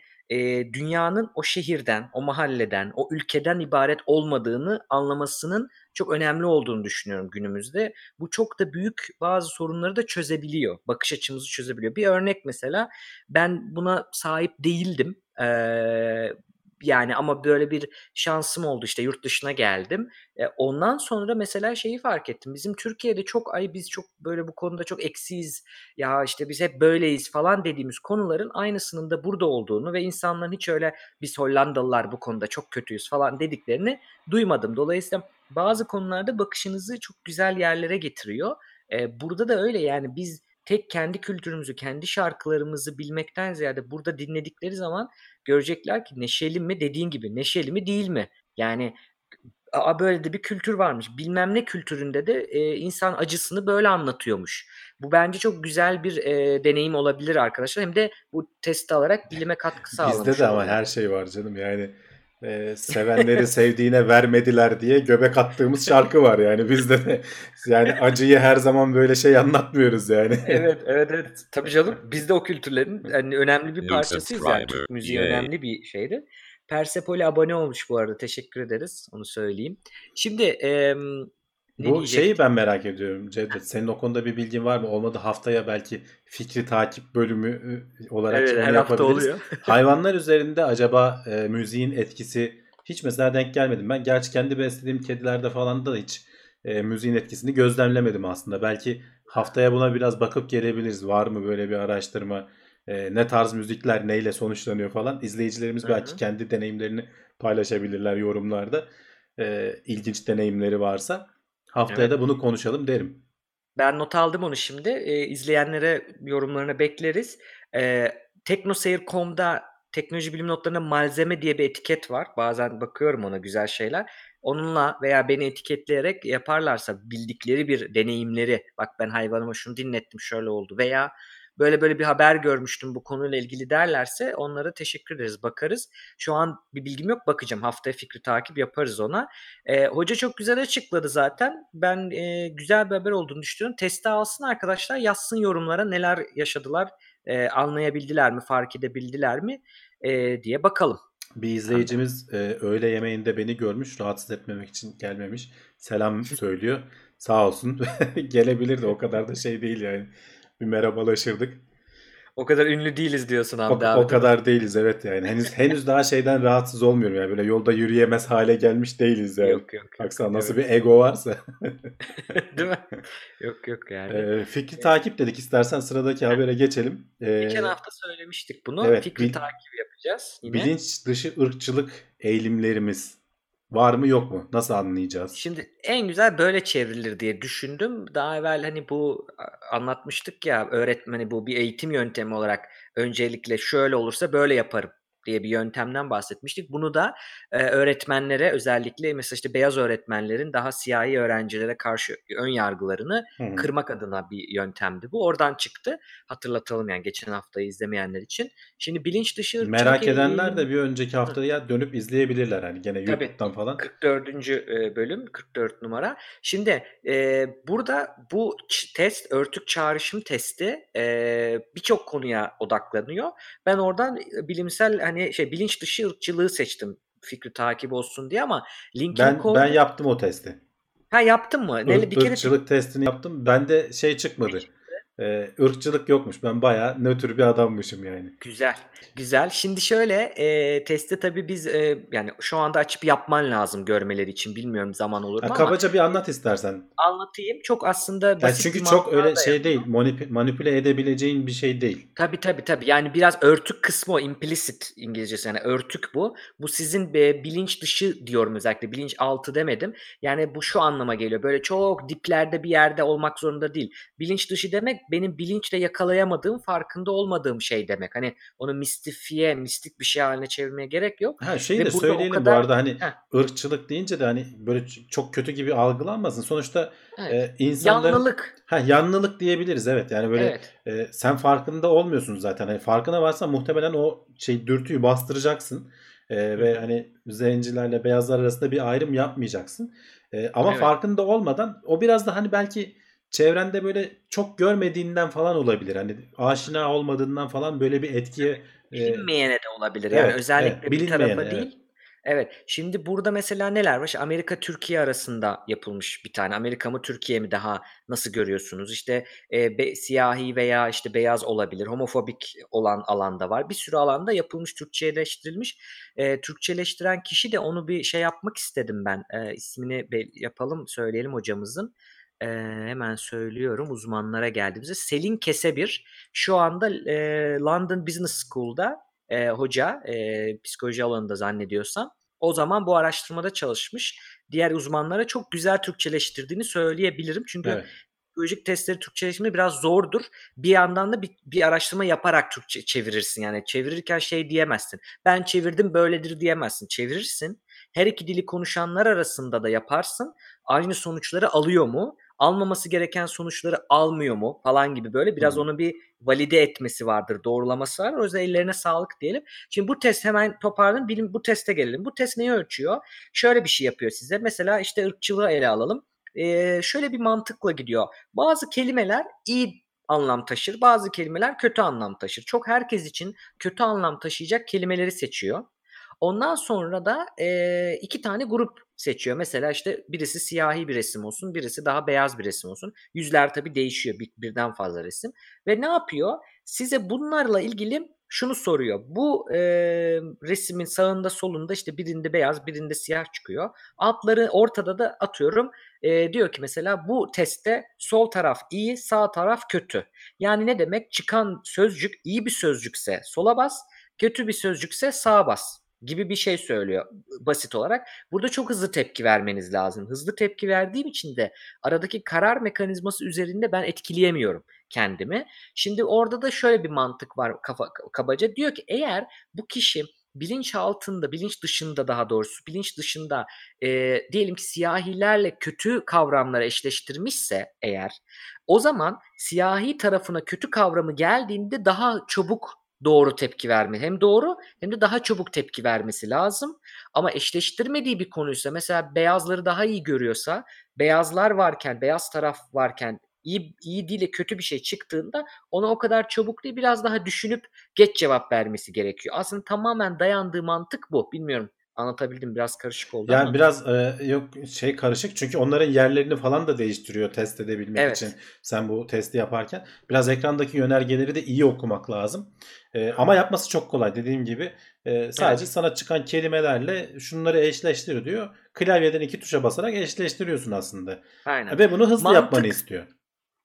dünyanın o şehirden, o mahalleden, o ülkeden ibaret olmadığını anlamasının çok önemli olduğunu düşünüyorum günümüzde. Bu çok da büyük bazı sorunları da çözebiliyor. Bakış açımızı çözebiliyor. Bir örnek mesela ben buna sahip değildim. Eee, yani ama böyle bir şansım oldu işte yurt dışına geldim. E, ondan sonra mesela şeyi fark ettim. Bizim Türkiye'de çok ay biz çok böyle bu konuda çok eksiyiz. Ya işte biz hep böyleyiz falan dediğimiz konuların aynısının da burada olduğunu ve insanların hiç öyle biz Hollandalılar bu konuda çok kötüyüz falan dediklerini duymadım. Dolayısıyla bazı konularda bakışınızı çok güzel yerlere getiriyor. E, burada da öyle yani biz tek kendi kültürümüzü, kendi şarkılarımızı bilmekten ziyade burada dinledikleri zaman görecekler ki neşeli mi dediğin gibi neşeli mi değil mi? Yani Aa böyle de bir kültür varmış. Bilmem ne kültüründe de e, insan acısını böyle anlatıyormuş. Bu bence çok güzel bir e, deneyim olabilir arkadaşlar. Hem de bu testi alarak bilime katkı sağlamış Bizde de ama her şey var canım yani. E, sevenleri sevdiğine vermediler diye göbek attığımız şarkı var yani bizde de yani acıyı her zaman böyle şey anlatmıyoruz yani. Evet, evet, evet. Tabii canım. Biz de o kültürlerin hani önemli bir parçasıyız yani. Türk müziği önemli bir şeydi. Persepoli abone olmuş bu arada. Teşekkür ederiz. Onu söyleyeyim. Şimdi em, ne Bu diyecektim? şeyi ben merak ediyorum Cevdet. Senin o konuda bir bilgin var mı? Olmadı haftaya belki fikri takip bölümü olarak Evet, onu her hafta yapabiliriz. oluyor. Hayvanlar üzerinde acaba e, müziğin etkisi hiç mesela denk gelmedim. Ben gerçi kendi beslediğim kedilerde falan da hiç e, müziğin etkisini gözlemlemedim aslında. Belki haftaya buna biraz bakıp gelebiliriz. Var mı böyle bir araştırma? E, ne tarz müzikler neyle sonuçlanıyor falan. İzleyicilerimiz Hı belki hı. kendi deneyimlerini paylaşabilirler yorumlarda. E, ilginç deneyimleri varsa. Haftaya Evet. da bunu konuşalım derim. Ben not aldım onu şimdi. Ee, izleyenlere yorumlarını bekleriz. Ee, Teknoseyir.com'da teknoloji bilim notlarında malzeme diye bir etiket var. Bazen bakıyorum ona güzel şeyler. Onunla veya beni etiketleyerek yaparlarsa bildikleri bir deneyimleri bak ben hayvanıma şunu dinlettim şöyle oldu veya böyle böyle bir haber görmüştüm bu konuyla ilgili derlerse onlara teşekkür ederiz bakarız. Şu an bir bilgim yok bakacağım haftaya fikri takip yaparız ona. Ee, hoca çok güzel açıkladı zaten. Ben e, güzel bir haber olduğunu düşünüyorum. Testi alsın arkadaşlar yazsın yorumlara neler yaşadılar e, anlayabildiler mi fark edebildiler mi e, diye bakalım. Bir izleyicimiz e, öğle yemeğinde beni görmüş. Rahatsız etmemek için gelmemiş. Selam söylüyor. Sağ olsun. Gelebilir de o kadar da şey değil yani. Bir merhabalaşırdık. O kadar ünlü değiliz diyorsun O, Hamdi o abi. kadar değiliz evet yani. Henüz henüz daha şeyden rahatsız olmuyorum yani. Böyle yolda yürüyemez hale gelmiş değiliz yani. Yok yok. yok. Baksana nasıl Evet. bir ego varsa. Değil mi? Yok yok yani. E, fikri takip dedik. İstersen sıradaki habere geçelim. E, Geçen hafta söylemiştik bunu. evet, Fikri bil- takip yapacağız yine. bilinç dışı ırkçılık eğilimlerimiz var mı yok mu? Nasıl anlayacağız? Şimdi en güzel böyle çevrilir diye düşündüm. Daha evvel hani bu anlatmıştık ya öğretmeni bu bir eğitim yöntemi olarak öncelikle şöyle olursa böyle yaparım diye bir yöntemden bahsetmiştik. Bunu da e, öğretmenlere özellikle mesela işte beyaz öğretmenlerin daha siyahi öğrencilere karşı ön yargılarını hı. kırmak adına bir yöntemdi bu. Oradan çıktı. Hatırlatalım yani geçen haftayı izlemeyenler için. Şimdi bilinç dışı Merak edenler eğilimi- de bir önceki haftaya dönüp izleyebilirler hani gene Tabii. YouTube'dan falan. 44. e, bölüm 44 numara. Şimdi e, burada bu test örtük çağrışım testi e, birçok konuya odaklanıyor. Ben oradan e, bilimsel hani şey bilinç dışı ırkçılığı seçtim fikri takip olsun diye ama linkini Ben koydum. ben yaptım o testi. ha yaptın mı? Neli, Irk, bir kere ırkçılık testini yaptım. Bende şey çıkmadı. E, ırkçılık yokmuş. Ben bayağı nötr bir adammışım yani. Güzel. Güzel. Şimdi şöyle e, testi tabii biz e, yani şu anda açıp yapman lazım görmeleri için. Bilmiyorum zaman olur mu Ha, ama kabaca bir anlat istersen. anlatayım. Çok aslında basit çünkü bir çok öyle şey dayanıyor. değil. manip- manipüle edebileceğin bir şey değil. Tabii tabii tabii. Yani biraz örtük kısmı o implicit İngilizcesi yani örtük bu. Bu sizin e, bilinç dışı diyorum özellikle bilinç altı demedim. Yani bu şu anlama geliyor. Böyle çok diplerde bir yerde olmak zorunda değil. Bilinç dışı demek benim bilinçle yakalayamadığım, farkında olmadığım şey demek. Hani onu mistifiye, mistik bir şey haline çevirmeye gerek yok. Ha şeyi Ve de söyleyelim bu kadar- arada hani Heh. ırkçılık deyince de hani böyle çok kötü gibi algılanmasın. Sonuçta Evet. e, insanların Yanlılık. ha yanlılık diyebiliriz evet. Yani böyle Evet. e, sen farkında olmuyorsun zaten. Hani farkına varsan muhtemelen o şey dürtüyü bastıracaksın. E, ve hani zencilerle beyazlar arasında bir ayrım yapmayacaksın. E, ama Evet. farkında olmadan o biraz da hani belki çevrende böyle çok görmediğinden falan olabilir. Hani aşina olmadığından falan böyle bir etkiye e, Bilinmeyene de olabilir. Yani evet, özellikle evet, bir tarafa evet. değil. Evet. Şimdi burada mesela neler var? İşte Amerika Türkiye arasında yapılmış bir tane. Amerika mı Türkiye mi daha nasıl görüyorsunuz? İşte e, be- siyahi veya işte beyaz olabilir. Homofobik olan alanda var. Bir sürü alanda yapılmış Türkçeleştirilmiş. E, Türkçeleştiren kişi de onu bir şey yapmak istedim ben. E, ismini yapalım söyleyelim hocamızın. E, hemen söylüyorum uzmanlara geldi bize. Selin Kesebir şu anda e, London Business School'da e, hoca e, psikoloji alanında zannediyorsam o zaman bu araştırmada çalışmış. Diğer uzmanlara çok güzel Türkçeleştirdiğini söyleyebilirim. Çünkü evet. psikolojik testleri Türkçeleştirmek biraz zordur. Bir yandan da bir, bir araştırma yaparak Türkçe çevirirsin. Yani çevirirken şey diyemezsin. Ben çevirdim böyledir diyemezsin. Çevirirsin. Her iki dili konuşanlar arasında da yaparsın. Aynı sonuçları alıyor mu? Almaması gereken sonuçları almıyor mu? Falan gibi böyle biraz onu bir valide etmesi vardır. Doğrulaması var. O yüzden ellerine sağlık diyelim. Şimdi bu test hemen toparlayalım. Bilim, bu teste gelelim. Bu test neyi ölçüyor? Şöyle bir şey yapıyor size. Mesela işte ırkçılığı ele alalım. Ee, şöyle bir mantıkla gidiyor. Bazı kelimeler iyi anlam taşır, bazı kelimeler kötü anlam taşır. Çok herkes için kötü anlam taşıyacak kelimeleri seçiyor. Ondan sonra da e, iki tane grup seçiyor. Mesela işte birisi siyahi bir resim olsun, birisi daha beyaz bir resim olsun. Yüzler tabii değişiyor bir, birden fazla resim. Ve ne yapıyor? Size bunlarla ilgili şunu soruyor. Bu e, resmin sağında solunda işte birinde beyaz birinde siyah çıkıyor. Altları ortada da atıyorum e, diyor ki mesela bu testte sol taraf iyi sağ taraf kötü. Yani ne demek çıkan sözcük iyi bir sözcükse sola bas kötü bir sözcükse sağa bas gibi bir şey söylüyor basit olarak. Burada çok hızlı tepki vermeniz lazım. Hızlı tepki verdiğim için de aradaki karar mekanizması üzerinde ben etkileyemiyorum kendimi. Şimdi orada da şöyle bir mantık var kafa, kabaca. Diyor ki eğer bu kişi bilinç altında, bilinç dışında daha doğrusu bilinç dışında e, diyelim ki siyahilerle kötü kavramları eşleştirmişse eğer o zaman siyahi tarafına kötü kavramı geldiğinde daha çabuk doğru tepki verme. Hem doğru hem de daha çabuk tepki vermesi lazım. Ama eşleştirmediği bir konuysa mesela beyazları daha iyi görüyorsa beyazlar varken, beyaz taraf varken iyi, iyi değil de kötü bir şey çıktığında ona o kadar çabuk değil biraz daha düşünüp geç cevap vermesi gerekiyor. Aslında tamamen dayandığı mantık bu. Bilmiyorum anlatabildim biraz karışık oldu Yani ama. biraz e, yok şey karışık çünkü onların yerlerini falan da değiştiriyor test edebilmek Evet. için sen bu testi yaparken. Biraz ekrandaki yönergeleri de iyi okumak lazım. E, ama yapması çok kolay dediğim gibi. E, sadece Evet. sana çıkan kelimelerle şunları eşleştir diyor. Klavyeden iki tuşa basarak eşleştiriyorsun aslında. Aynen. Ve bunu hızlı Mantık- yapmanı istiyor.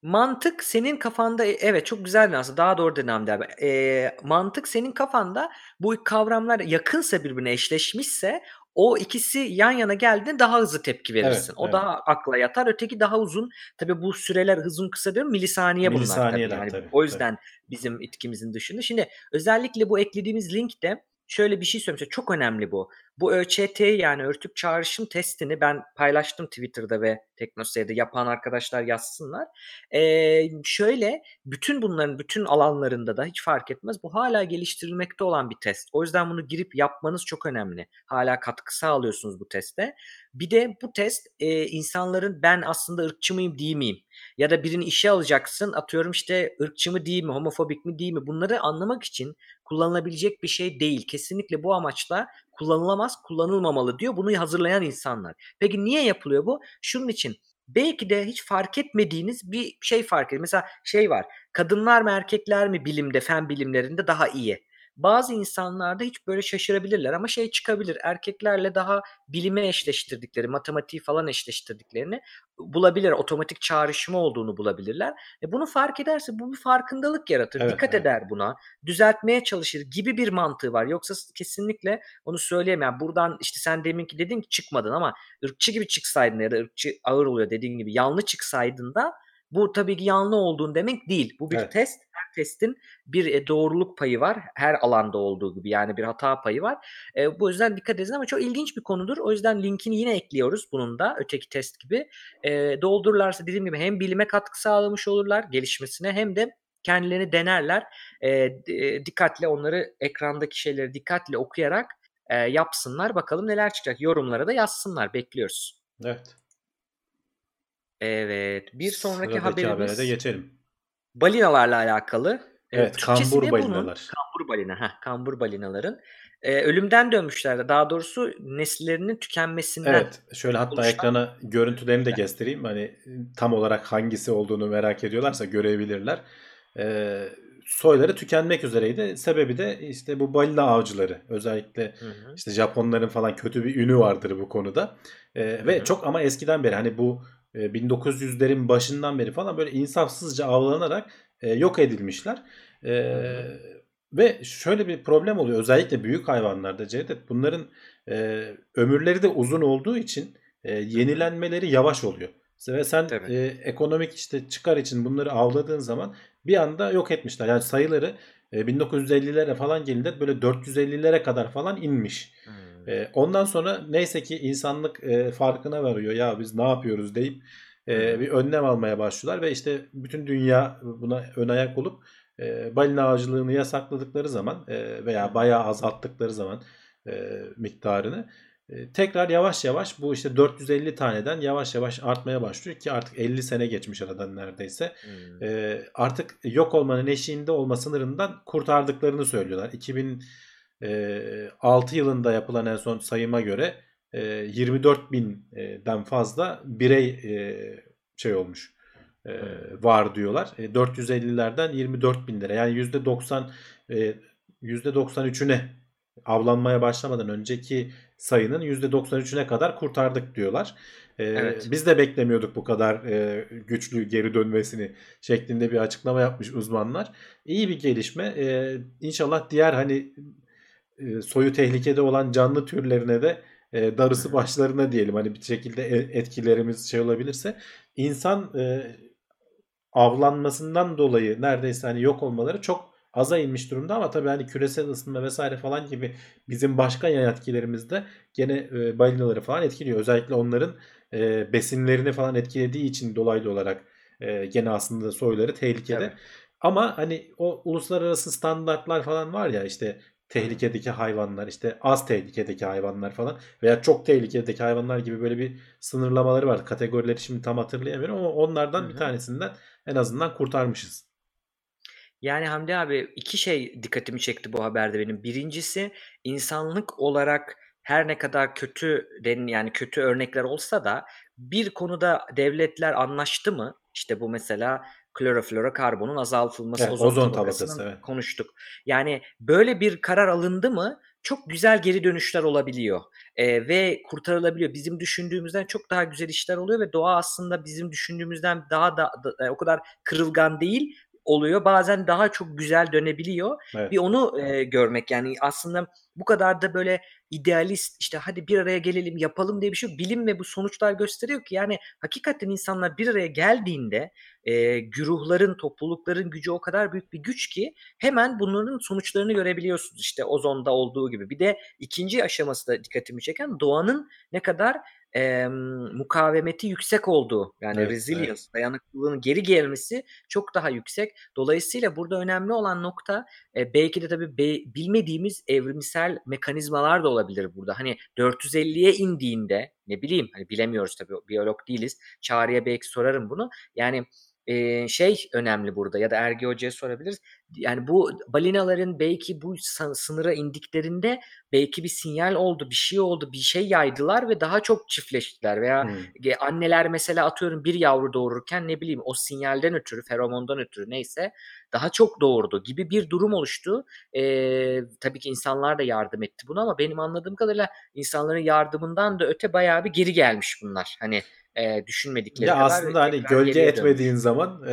Mantık senin kafanda evet çok güzel bir aslında daha doğru denem der. Ee, mantık senin kafanda bu kavramlar yakınsa birbirine eşleşmişse o ikisi yan yana geldiğinde daha hızlı tepki verirsin. Evet, o evet. daha akla yatar. Öteki daha uzun. Tabii bu süreler uzun kısa diyorum milisaniye bunlar tabii. Yani tabii, o yüzden bizim etkimizin dışında. Şimdi özellikle bu eklediğimiz linkte şöyle bir şey söyleyeyim. Çok önemli bu. Bu ÖÇT yani örtük çağrışım testini ben paylaştım Twitter'da ve Teknoseyir'de yapan arkadaşlar yazsınlar. Ee, şöyle bütün bunların bütün alanlarında da hiç fark etmez. Bu hala geliştirilmekte olan bir test. O yüzden bunu girip yapmanız çok önemli. Hala katkı sağlıyorsunuz bu teste. Bir de bu test e, insanların ben aslında ırkçı mıyım değil miyim? Ya da birini işe alacaksın atıyorum işte ırkçı mı değil mi, homofobik mi değil mi? Bunları anlamak için kullanılabilecek bir şey değil. Kesinlikle bu amaçla kullanılamaz, kullanılmamalı diyor. Bunu hazırlayan insanlar. Peki niye yapılıyor bu? Şunun için belki de hiç fark etmediğiniz bir şey fark ediyor. Mesela şey var. Kadınlar mı erkekler mi bilimde, fen bilimlerinde daha iyi? Bazı insanlarda hiç böyle şaşırabilirler ama şey çıkabilir. Erkeklerle daha bilime eşleştirdikleri, matematiği falan eşleştirdiklerini bulabilir. Otomatik çağrışımı olduğunu bulabilirler. E bunu fark ederse bu bir farkındalık yaratır. Evet, Dikkat evet. eder buna. Düzeltmeye çalışır gibi bir mantığı var. Yoksa kesinlikle onu söyleyemem. Buradan işte sen deminki dedin ki çıkmadın ama ırkçı gibi çıksaydın ya da ırkçı ağır oluyor dediğin gibi yanlı çıksaydın da bu tabii ki yanlı olduğun demek değil. Bu bir Evet. test. Testin bir e, doğruluk payı var. Her alanda olduğu gibi yani bir hata payı var. E, bu yüzden dikkat edin ama çok ilginç bir konudur. O yüzden linkini yine ekliyoruz bunun da öteki test gibi. E, doldururlarsa dediğim gibi hem bilime katkı sağlamış olurlar gelişmesine hem de kendilerini denerler. E, e, dikkatle onları ekrandaki şeyleri dikkatle okuyarak e, yapsınlar. Bakalım neler çıkacak. Yorumlara da yazsınlar. Bekliyoruz. Evet. Evet. Bir sonraki Sıradaki habere haberimiz de geçelim. Balinalarla alakalı. E, Evet, Türkçesi kambur balinalar. Kambur balina. Heh, kambur balinaların. E, ölümden dönmüşler. Daha doğrusu nesillerinin tükenmesinden. Evet. Şöyle hatta oluşan- ekrana görüntülerini de göstereyim. Hani tam olarak hangisi olduğunu merak ediyorlarsa görebilirler. Ee, soyları tükenmek üzereydi. Sebebi de işte bu balina avcıları. Özellikle Hı hı. işte Japonların falan kötü bir ünü vardır bu konuda. Ee, ve hı. çok ama eskiden beri hani bu e, 1900'lerin başından beri falan böyle insafsızca avlanarak e, yok edilmişler. Ee, ve şöyle bir problem oluyor. Özellikle büyük hayvanlarda Cevdet bunların e, ömürleri de uzun olduğu için e, yenilenmeleri yavaş oluyor. Ve sen Tabii. e, ekonomik işte çıkar için bunları avladığın zaman bir anda yok etmişler. Yani sayıları e, 1950'lere falan gelince böyle 450'lere kadar falan inmiş. Hmm. E, ondan sonra neyse ki insanlık e, farkına varıyor. Ya biz ne yapıyoruz deyip e, bir önlem almaya başlıyorlar ve işte bütün dünya buna ön ayak olup e, balina avcılığını yasakladıkları zaman e, veya bayağı azalttıkları zaman e, miktarını e, tekrar yavaş yavaş bu işte 450 taneden yavaş yavaş artmaya başlıyor ki artık 50 sene geçmiş aradan neredeyse. Hmm. E, artık yok olmanın eşiğinde olma sınırından kurtardıklarını söylüyorlar. 2006 yılında yapılan en son sayıma göre e, 24 binden fazla birey e, şey olmuş e, var diyorlar. E, 450'lerden 24 bin lira yani %90 e, %93'üne avlanmaya başlamadan önceki sayının %93'üne kadar kurtardık diyorlar. E, Evet. Biz de beklemiyorduk bu kadar e, güçlü geri dönmesini şeklinde bir açıklama yapmış uzmanlar. İyi bir gelişme. E, inşallah diğer hani e, soyu tehlikede olan canlı türlerine de e, darısı başlarına diyelim. Hani bir şekilde e- etkilerimiz şey olabilirse. İnsan e, avlanmasından dolayı neredeyse hani yok olmaları çok aza inmiş durumda ama tabii hani küresel ısınma vesaire falan gibi bizim başka yan etkilerimiz de gene e, balinaları falan etkiliyor. Özellikle onların e, besinlerini falan etkilediği için dolaylı olarak e, gene aslında soyları tehlikede. Tabii. Ama hani o uluslararası standartlar falan var ya işte tehlikedeki hayvanlar işte az tehlikedeki hayvanlar falan veya çok tehlikedeki hayvanlar gibi böyle bir sınırlamaları var. Kategorileri şimdi tam hatırlayamıyorum ama onlardan Hı bir tanesinden en azından kurtarmışız. Yani Hamdi abi iki şey dikkatimi çekti bu haberde benim. Birincisi insanlık olarak her ne kadar kötü den yani kötü örnekler olsa da bir konuda devletler anlaştı mı? İşte bu mesela kloroflorokarbonun azaltılması, Evet, ozon, ozon tabakasının tabakası, evet. konuştuk. Yani böyle bir karar alındı mı çok güzel geri dönüşler olabiliyor. Ee, ve kurtarılabiliyor. Bizim düşündüğümüzden çok daha güzel işler oluyor ve doğa aslında bizim düşündüğümüzden daha da, da- e, o kadar kırılgan değil oluyor. Bazen daha çok güzel dönebiliyor. Evet. Bir onu e, görmek yani aslında bu kadar da böyle idealist işte hadi bir araya gelelim yapalım diye bir şey yok. Bilim ve bu sonuçlar gösteriyor ki yani hakikaten insanlar bir araya geldiğinde e, güruhların, toplulukların gücü o kadar büyük bir güç ki hemen bunların sonuçlarını görebiliyorsunuz. İşte ozonda olduğu gibi. Bir de ikinci aşaması da dikkatimi çeken doğanın ne kadar e, mukavemeti yüksek olduğu yani Evet, resilience, dayanıklılığın geri gelmesi çok daha yüksek. Dolayısıyla burada önemli olan nokta e, belki de tabii be- bilmediğimiz evrimsel mekanizmalar da olabilir burada. Hani 450'ye indiğinde ne bileyim hani bilemiyoruz tabii biyolog değiliz. Çağrı'ya belki sorarım bunu. Yani Eee, şey önemli burada ya da Ergi Hoca'ya sorabiliriz. Yani bu balinaların belki bu sınıra indiklerinde belki bir sinyal oldu, bir şey oldu, bir şey yaydılar ve daha çok çiftleştiler veya Hımm. ge anneler mesela atıyorum bir yavru doğururken ne bileyim o sinyalden ötürü, feromondan ötürü neyse daha çok doğurdu gibi bir durum oluştu. Eee, tabii ki insanlar da yardım etti buna ama benim anladığım kadarıyla insanların yardımından da öte bayağı bir geri gelmiş bunlar. Hani, eee, düşünmedikleri Ya, kadar aslında, hani, gölge dönmüş. etmediğin zaman,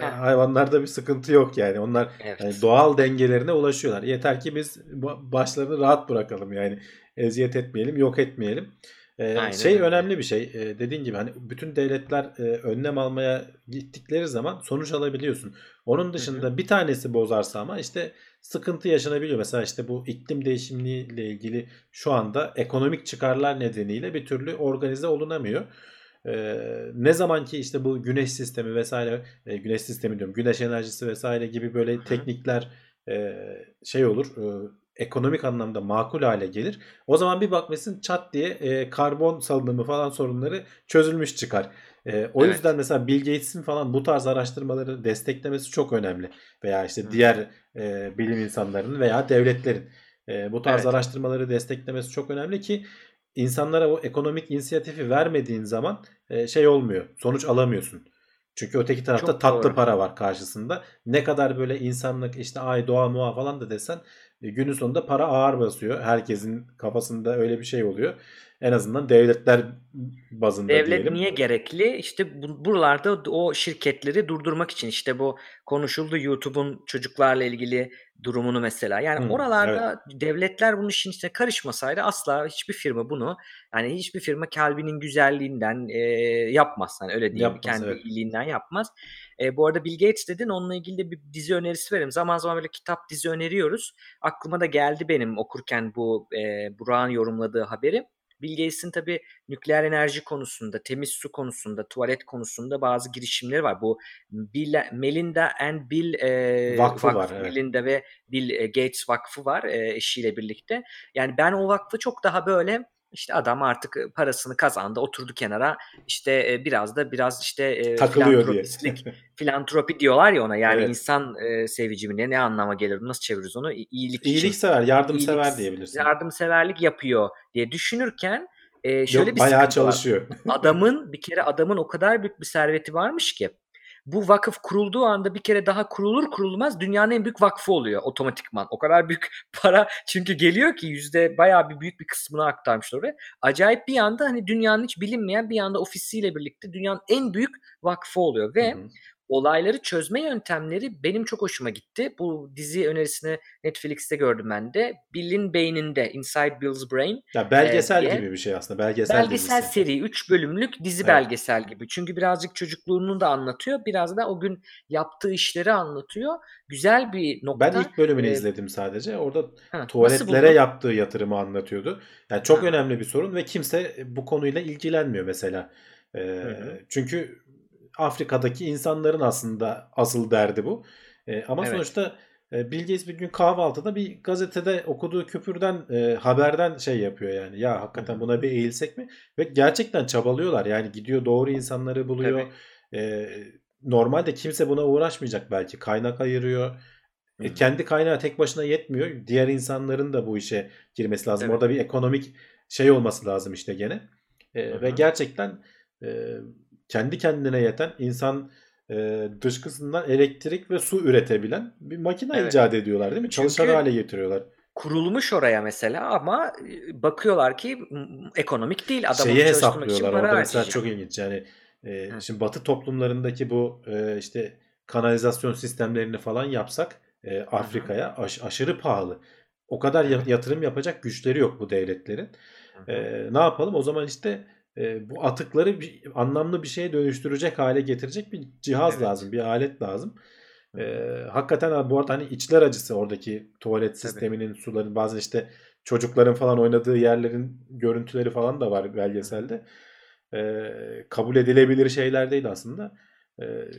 Heh. hayvanlarda bir sıkıntı yok yani. Onlar, Evet. doğal dengelerine ulaşıyorlar. Yeter ki biz ba başlarını rahat bırakalım yani. Eziyet etmeyelim, yok etmeyelim. Eee, Aynen şey önemli bir şey, eee, dediğin gibi, hani, bütün devletler, eee, önlem almaya gittikleri zaman sonuç alabiliyorsun. Onun dışında bir tanesi bozarsa ama, işte, sıkıntı yaşanabiliyor. Mesela, işte, bu iklim değişikliğiyle ilgili şu anda ekonomik çıkarlar nedeniyle bir türlü organize olunamıyor. Eee, ne zaman ki, işte, bu güneş sistemi vs. eee, güneş sistemi diyorum, güneş enerjisi vs. gibi böyle Hı hı. teknikler, eee, şey olur, ııı, ekonomik anlamda makul hâle gelir. O zaman bir bakmışsın çat diye, eee, karbon salınımı falan sorunları çözülmüş çıkar. Eee, o Evet. yüzden mesela Bill Gates'in falan bu tarz araştırmaları desteklemesi çok önemli. Veya, işte, Hı diğer, eee, bilim insanlarının veya devletlerin, eee, bu tarz Evet. araştırmaları desteklemesi çok önemli ki insanlara o ekonomik inisiyatifi vermediğin zaman, eee, şey olmuyor, sonuç alamıyorsun. Çünkü öteki tarafta Çok tatlı doğru. para var karşısında. Ne kadar böyle insanlık, işte, ay, doğa, moğa falan da desen, eee, günün sonunda para ağır basıyor. Herkesin kafasında öyle bir şey oluyor. En azından devletler bazında Devlet diyelim. niye gerekli? İşte, bu buralarda o şirketleri durdurmak için. İşte, bu konuşuldu YouTube'un çocuklarla ilgili durumunu mesela. Yani evet. oralarda devletler bunun işin içine karışmasaydı asla hiçbir firma bunu, yani, hiçbir firma kalbinin güzelliğinden, eee, yapmaz. Hani, öyle diyeyim, Yapmaz, kendi evet. iyiliğinden yapmaz. Eee, bu arada Bill Gates dedin, onunla ilgili de bir dizi önerisi vereyim. Zaman zaman böyle kitap, dizi öneriyoruz. Aklıma da geldi benim okurken bu, eee, Burak'ın yorumladığı haberi. Bill Gates'in tabii nükleer enerji konusunda, temiz su konusunda, tuvalet konusunda bazı girişimleri var. Bu Bill Melinda and Bill, eee, Vakfı var, Vakfı, evet. Melinda ve Bill, eee, Gates Vakfı var, eee, eşiyle birlikte. Yani ben o vakfı çok daha böyle, işte, adam artık, parasını kazandı, oturdu kenara, işte, biraz da biraz, işte, Takılıyor diye. filantropistlik, filantropi diyorlar ya ona, yani Evet. insan, eee, sevici mi ne, anlama gelir, nasıl çeviririz onu? İyilik için. İyiliksever, yardımsever İyilik diyebilirsin. yardımseverlik yapıyor diye düşünürken, şöyle Yok, bir bayağı sıkıntı var. çalışıyor. Adamın bir kere adamın o kadar büyük bir serveti varmış ki bu vakıf kurulduğu anda bir kere daha kurulur kurulmaz dünyanın en büyük vakfı oluyor otomatikman. O kadar büyük para çünkü geliyor ki yüzde bayağı bir büyük bir kısmını aktarmışlar oraya. Acayip bir anda, hani, dünyanın hiç bilinmeyen bir anda ofisiyle birlikte dünyanın en büyük vakfı oluyor Hı ve hı. Olayları çözme yöntemleri benim çok hoşuma gitti. Bu dizi önerisini Netflix'te gördüm ben de. Bill'in beyninde, Inside Bill's Brain, Ya, belgesel diye. gibi bir şey aslında. Belgesel Belgesel dizisi. seri, 3 bölümlük dizi Evet. belgesel gibi. Çünkü birazcık çocukluğunu da anlatıyor, biraz da o gün yaptığı işleri anlatıyor. Güzel bir Ben nokta. ilk bölümünü Eee izledim sadece. Orada nasıl tuvaletlere yaptığı yatırımı anlatıyordu. Yani çok Ha. önemli bir sorun ve kimse bu konuyla ilgilenmiyor mesela. Hı Eee, hı. çünkü Afrika'daki insanların aslında asıl derdi bu. Eee, ama Evet. sonuçta, eee, Bill Gates bir gün kahvaltıda bir gazetede okuduğu küpürden, eee, haberden şey yapıyor yani. Ya, hakikaten buna bir eğilsek mi? Ve gerçekten çabalıyorlar. Yani gidiyor doğru insanları buluyor. Tabii. Eee, normalde kimse buna uğraşmayacak belki. Kaynak ayırıyor. E, kendi kaynağı tek başına yetmiyor. Diğer insanların da bu işe girmesi lazım. Tabii. Orada bir ekonomik şey olması lazım işte gene. Hı Eee, ve gerçekten, eee, kendi kendine yeten, insan, eee, dışkısından elektrik ve su üretebilen bir makine Evet. icat ediyorlar değil mi? Çalışır Çünkü hâle getiriyorlar. kurulmuş oraya mesela ama, eee, bakıyorlar ki ekonomik değil. Adam Şeyi hesaplıyorlar orada mesela harcayacak. çok ilginç. Yani, Hıh. şimdi Batı toplumlarındaki bu, eee, işte kanalizasyon sistemlerini falan yapsak, hı. Afrika'ya aş aşırı pahalı. O kadar yatırım yapacak güçleri yok bu devletlerin. Eee, ne yapalım? O zaman işte, eee, bu atıkları bir anlamlı bir şeye dönüştürecek hâle getirecek bir cihaz Evet. lazım, bir alet lazım. Eee, hakikaten ha bu arada, hani, içler acısı oradaki tuvalet Tabii. sisteminin, suların bazen işte çocukların falan oynadığı yerlerin görüntüleri falan da var belgeselde. Eee, kabul edilebilir şeyler değil aslında. Eee,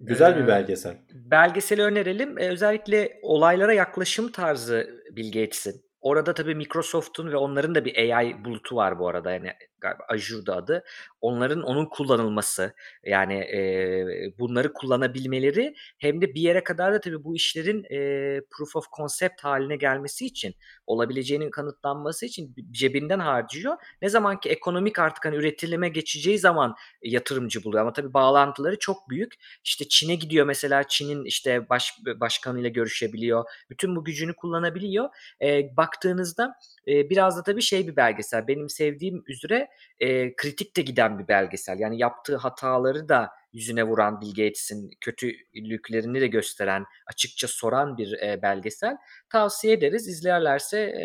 güzel bir belgesel. belgeseli önerelim. Eee, özellikle olaylara yaklaşım tarzı Bill Gates'in. Orada tabii Microsoft'un ve onların da bir AI bulutu var bu arada. Yani galiba Azure'da adı. Onların onun kullanılması yani e, bunları kullanabilmeleri hem de bir yere kadar da tabii bu işlerin e, proof of concept haline gelmesi için olabileceğinin kanıtlanması için cebinden harcıyor. Ne zaman ki ekonomik artık hani üretilime geçeceği zaman yatırımcı buluyor ama tabii bağlantıları çok büyük. İşte Çin'e gidiyor mesela Çin'in işte baş, başkanıyla görüşebiliyor. Bütün bu gücünü kullanabiliyor. E, baktığınızda e, biraz da tabii şey bir belgesel. Benim sevdiğim üzere e, kritik de giden bir belgesel. Yani yaptığı hataları da yüzüne vuran Bill Gates'in kötülüklerini de gösteren, açıkça soran bir e, belgesel. Tavsiye ederiz. İzlerlerse e,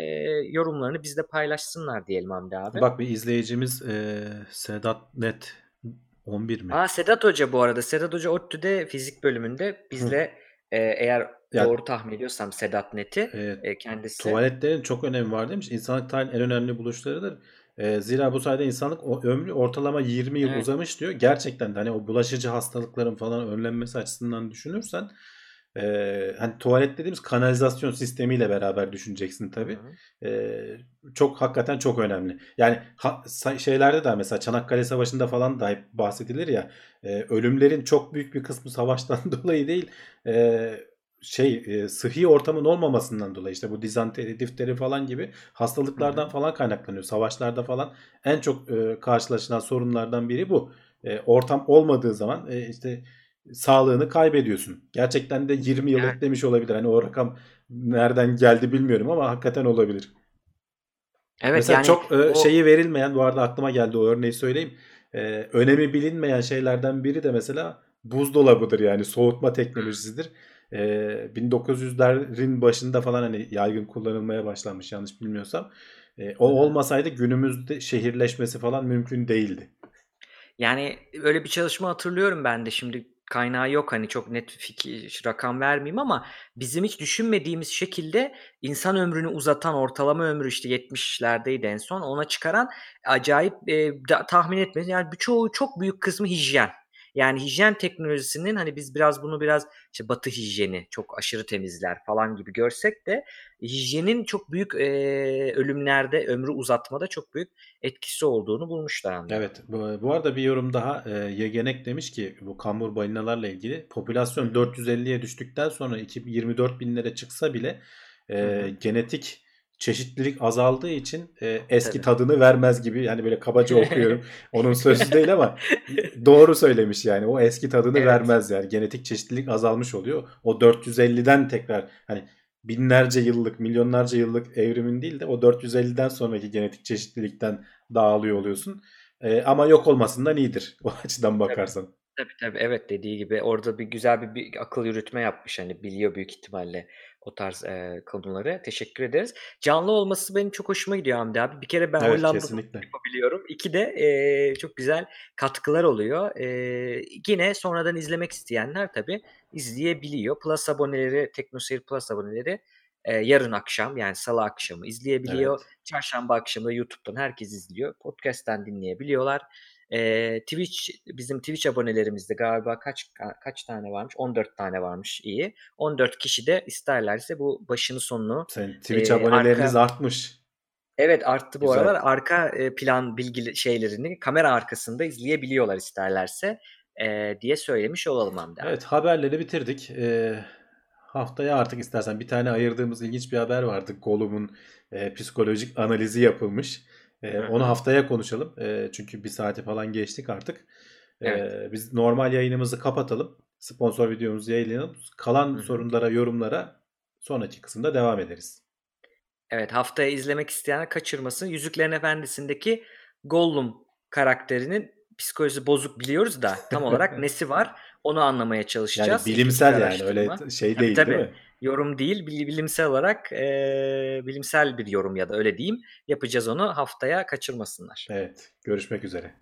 yorumlarını bizde paylaşsınlar diyelim Hamdi abi. Bak bir izleyicimiz e, Sedat Net 11 mi? Aa Sedat Hoca bu arada. Sedat Hoca ODTÜ'de fizik bölümünde bizle e, eğer Ya- doğru tahmin ediyorsam Sedat Net'i e, kendisi. Tuvaletlerin çok önemi var demiş. İnsanlık tarihinin en önemli buluşlarıdır. Ee, zira bu sayede insanlık o ömrü ortalama 20 yıl Evet. uzamış diyor. Gerçekten de hani o bulaşıcı hastalıkların falan önlenmesi açısından düşünürsen e, hani tuvalet dediğimiz kanalizasyon sistemiyle beraber düşüneceksin hı. Ee, çok hakikaten çok önemli. Yani ha- şeylerde de mesela Çanakkale Savaşı'nda falan da hep bahsedilir ya e, ölümlerin çok büyük bir kısmı savaştan dolayı değil e, şey e, sıhhi ortamın olmamasından dolayı işte bu dizanteri, difteri falan gibi hastalıklardan Hı hı. falan kaynaklanıyor. Savaşlarda falan en çok e, karşılaşılan sorunlardan biri bu. E, ortam olmadığı zaman e, işte sağlığını kaybediyorsun. Gerçekten de 20 yıl Evet. eklemiş olabilir. Hani o rakam nereden geldi bilmiyorum ama hakikaten olabilir. Evet Mesela yani çok e, o- şeyi verilmeyen bu arada aklıma geldi o örneği söyleyeyim. E, önemi bilinmeyen şeylerden biri de mesela buzdolabıdır yani soğutma teknolojisidir. E, 1900'lerin başında falan hani yaygın kullanılmaya başlanmış yanlış bilmiyorsam. E, o olmasaydı günümüzde şehirleşmesi falan mümkün değildi. Yani öyle bir çalışma hatırlıyorum ben de şimdi kaynağı yok hani çok net fikir rakam vermeyeyim ama bizim hiç düşünmediğimiz şekilde insan ömrünü uzatan ortalama ömrü işte 70'lerdeydi en son ona çıkaran acayip e, da- tahmin etmeniz yani birçoğu çok büyük kısmı hijyen. Yani hijyen teknolojisinin hani biz biraz bunu biraz işte batı hijyeni çok aşırı temizler falan gibi görsek de hijyenin çok büyük e, ölümlerde ömrü uzatmada çok büyük etkisi olduğunu bulmuşlar. Evet. Bu, bu arada bir yorum daha e, Yegenek demiş ki bu kambur balinalarla ilgili popülasyon 450'ye düştükten sonra 2024 binlere çıksa bile e, Hı hı. genetik çeşitlilik azaldığı için e, eski Tabii. tadını vermez gibi yani böyle kabaca okuyorum. Onun sözü değil ama doğru söylemiş yani. O eski tadını Evet. vermez yani. Genetik çeşitlilik azalmış oluyor. O 450'den tekrar hani binlerce yıllık, milyonlarca yıllık evrimin değil de o 450'den sonraki genetik çeşitlilikten dağılıyor oluyorsun. Ee, ama yok olmasından iyidir o açıdan bakarsan. Tabii tabii evet dediği gibi orada bir güzel bir, bir akıl yürütme yapmış hani biliyor büyük ihtimalle o tarz e, konuları. Teşekkür ederiz. Canlı olması benim çok hoşuma gidiyor Hamdi abi. Bir kere ben Evet Hollanda'da kesinlikle. yapabiliyorum. İki de e, çok güzel katkılar oluyor. E, yine sonradan izlemek isteyenler tabii izleyebiliyor. Plus aboneleri, TeknoSeyir Plus aboneleri e, yarın akşam yani salı akşamı izleyebiliyor. Evet. Çarşamba akşamı da YouTube'dan herkes izliyor. Podcast'ten dinleyebiliyorlar. Ee, Twitch bizim Twitch abonelerimizde galiba kaç ka- kaç tane varmış? 14 tane varmış iyi. 14 kişi de isterlerse bu başını sonunu Sen Twitch Ee, aboneleriniz arka- artmış. evet arttı bu Güzel. aralar arka e, plan bilgi şeylerini kamera arkasında izleyebiliyorlar isterlerse e, diye söylemiş olalım Hamdi. Evet haberleri bitirdik. Ee, haftaya artık istersen bir tane ayırdığımız ilginç bir haber vardı. Gollum'un e, psikolojik analizi yapılmış. E, onu haftaya konuşalım. E, çünkü bir saati falan geçtik artık. E, Evet. Biz normal yayınımızı kapatalım. Sponsor videomuzu yayınlayalım. Kalan Hı hı. sorunlara, yorumlara sonraki kısımda devam ederiz. Evet haftaya izlemek isteyenler kaçırmasın. Yüzüklerin Efendisi'ndeki Gollum karakterinin psikolojisi bozuk biliyoruz da tam olarak nesi var onu anlamaya Yani çalışacağız. bilimsel İkinci yani öyle şey Tabii, değil tabii. değil mi? Yorum değil bil- bilimsel olarak eee, bilimsel bir yorum ya da öyle diyeyim. Yapacağız onu haftaya kaçırmasınlar. Evet. Görüşmek üzere.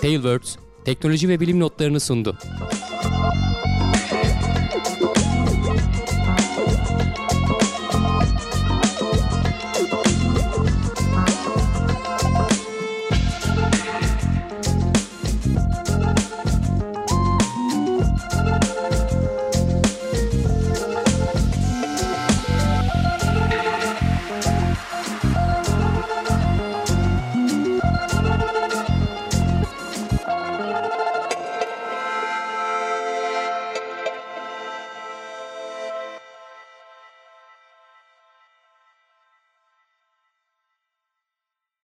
Tailwords teknoloji ve bilim notlarını sundu.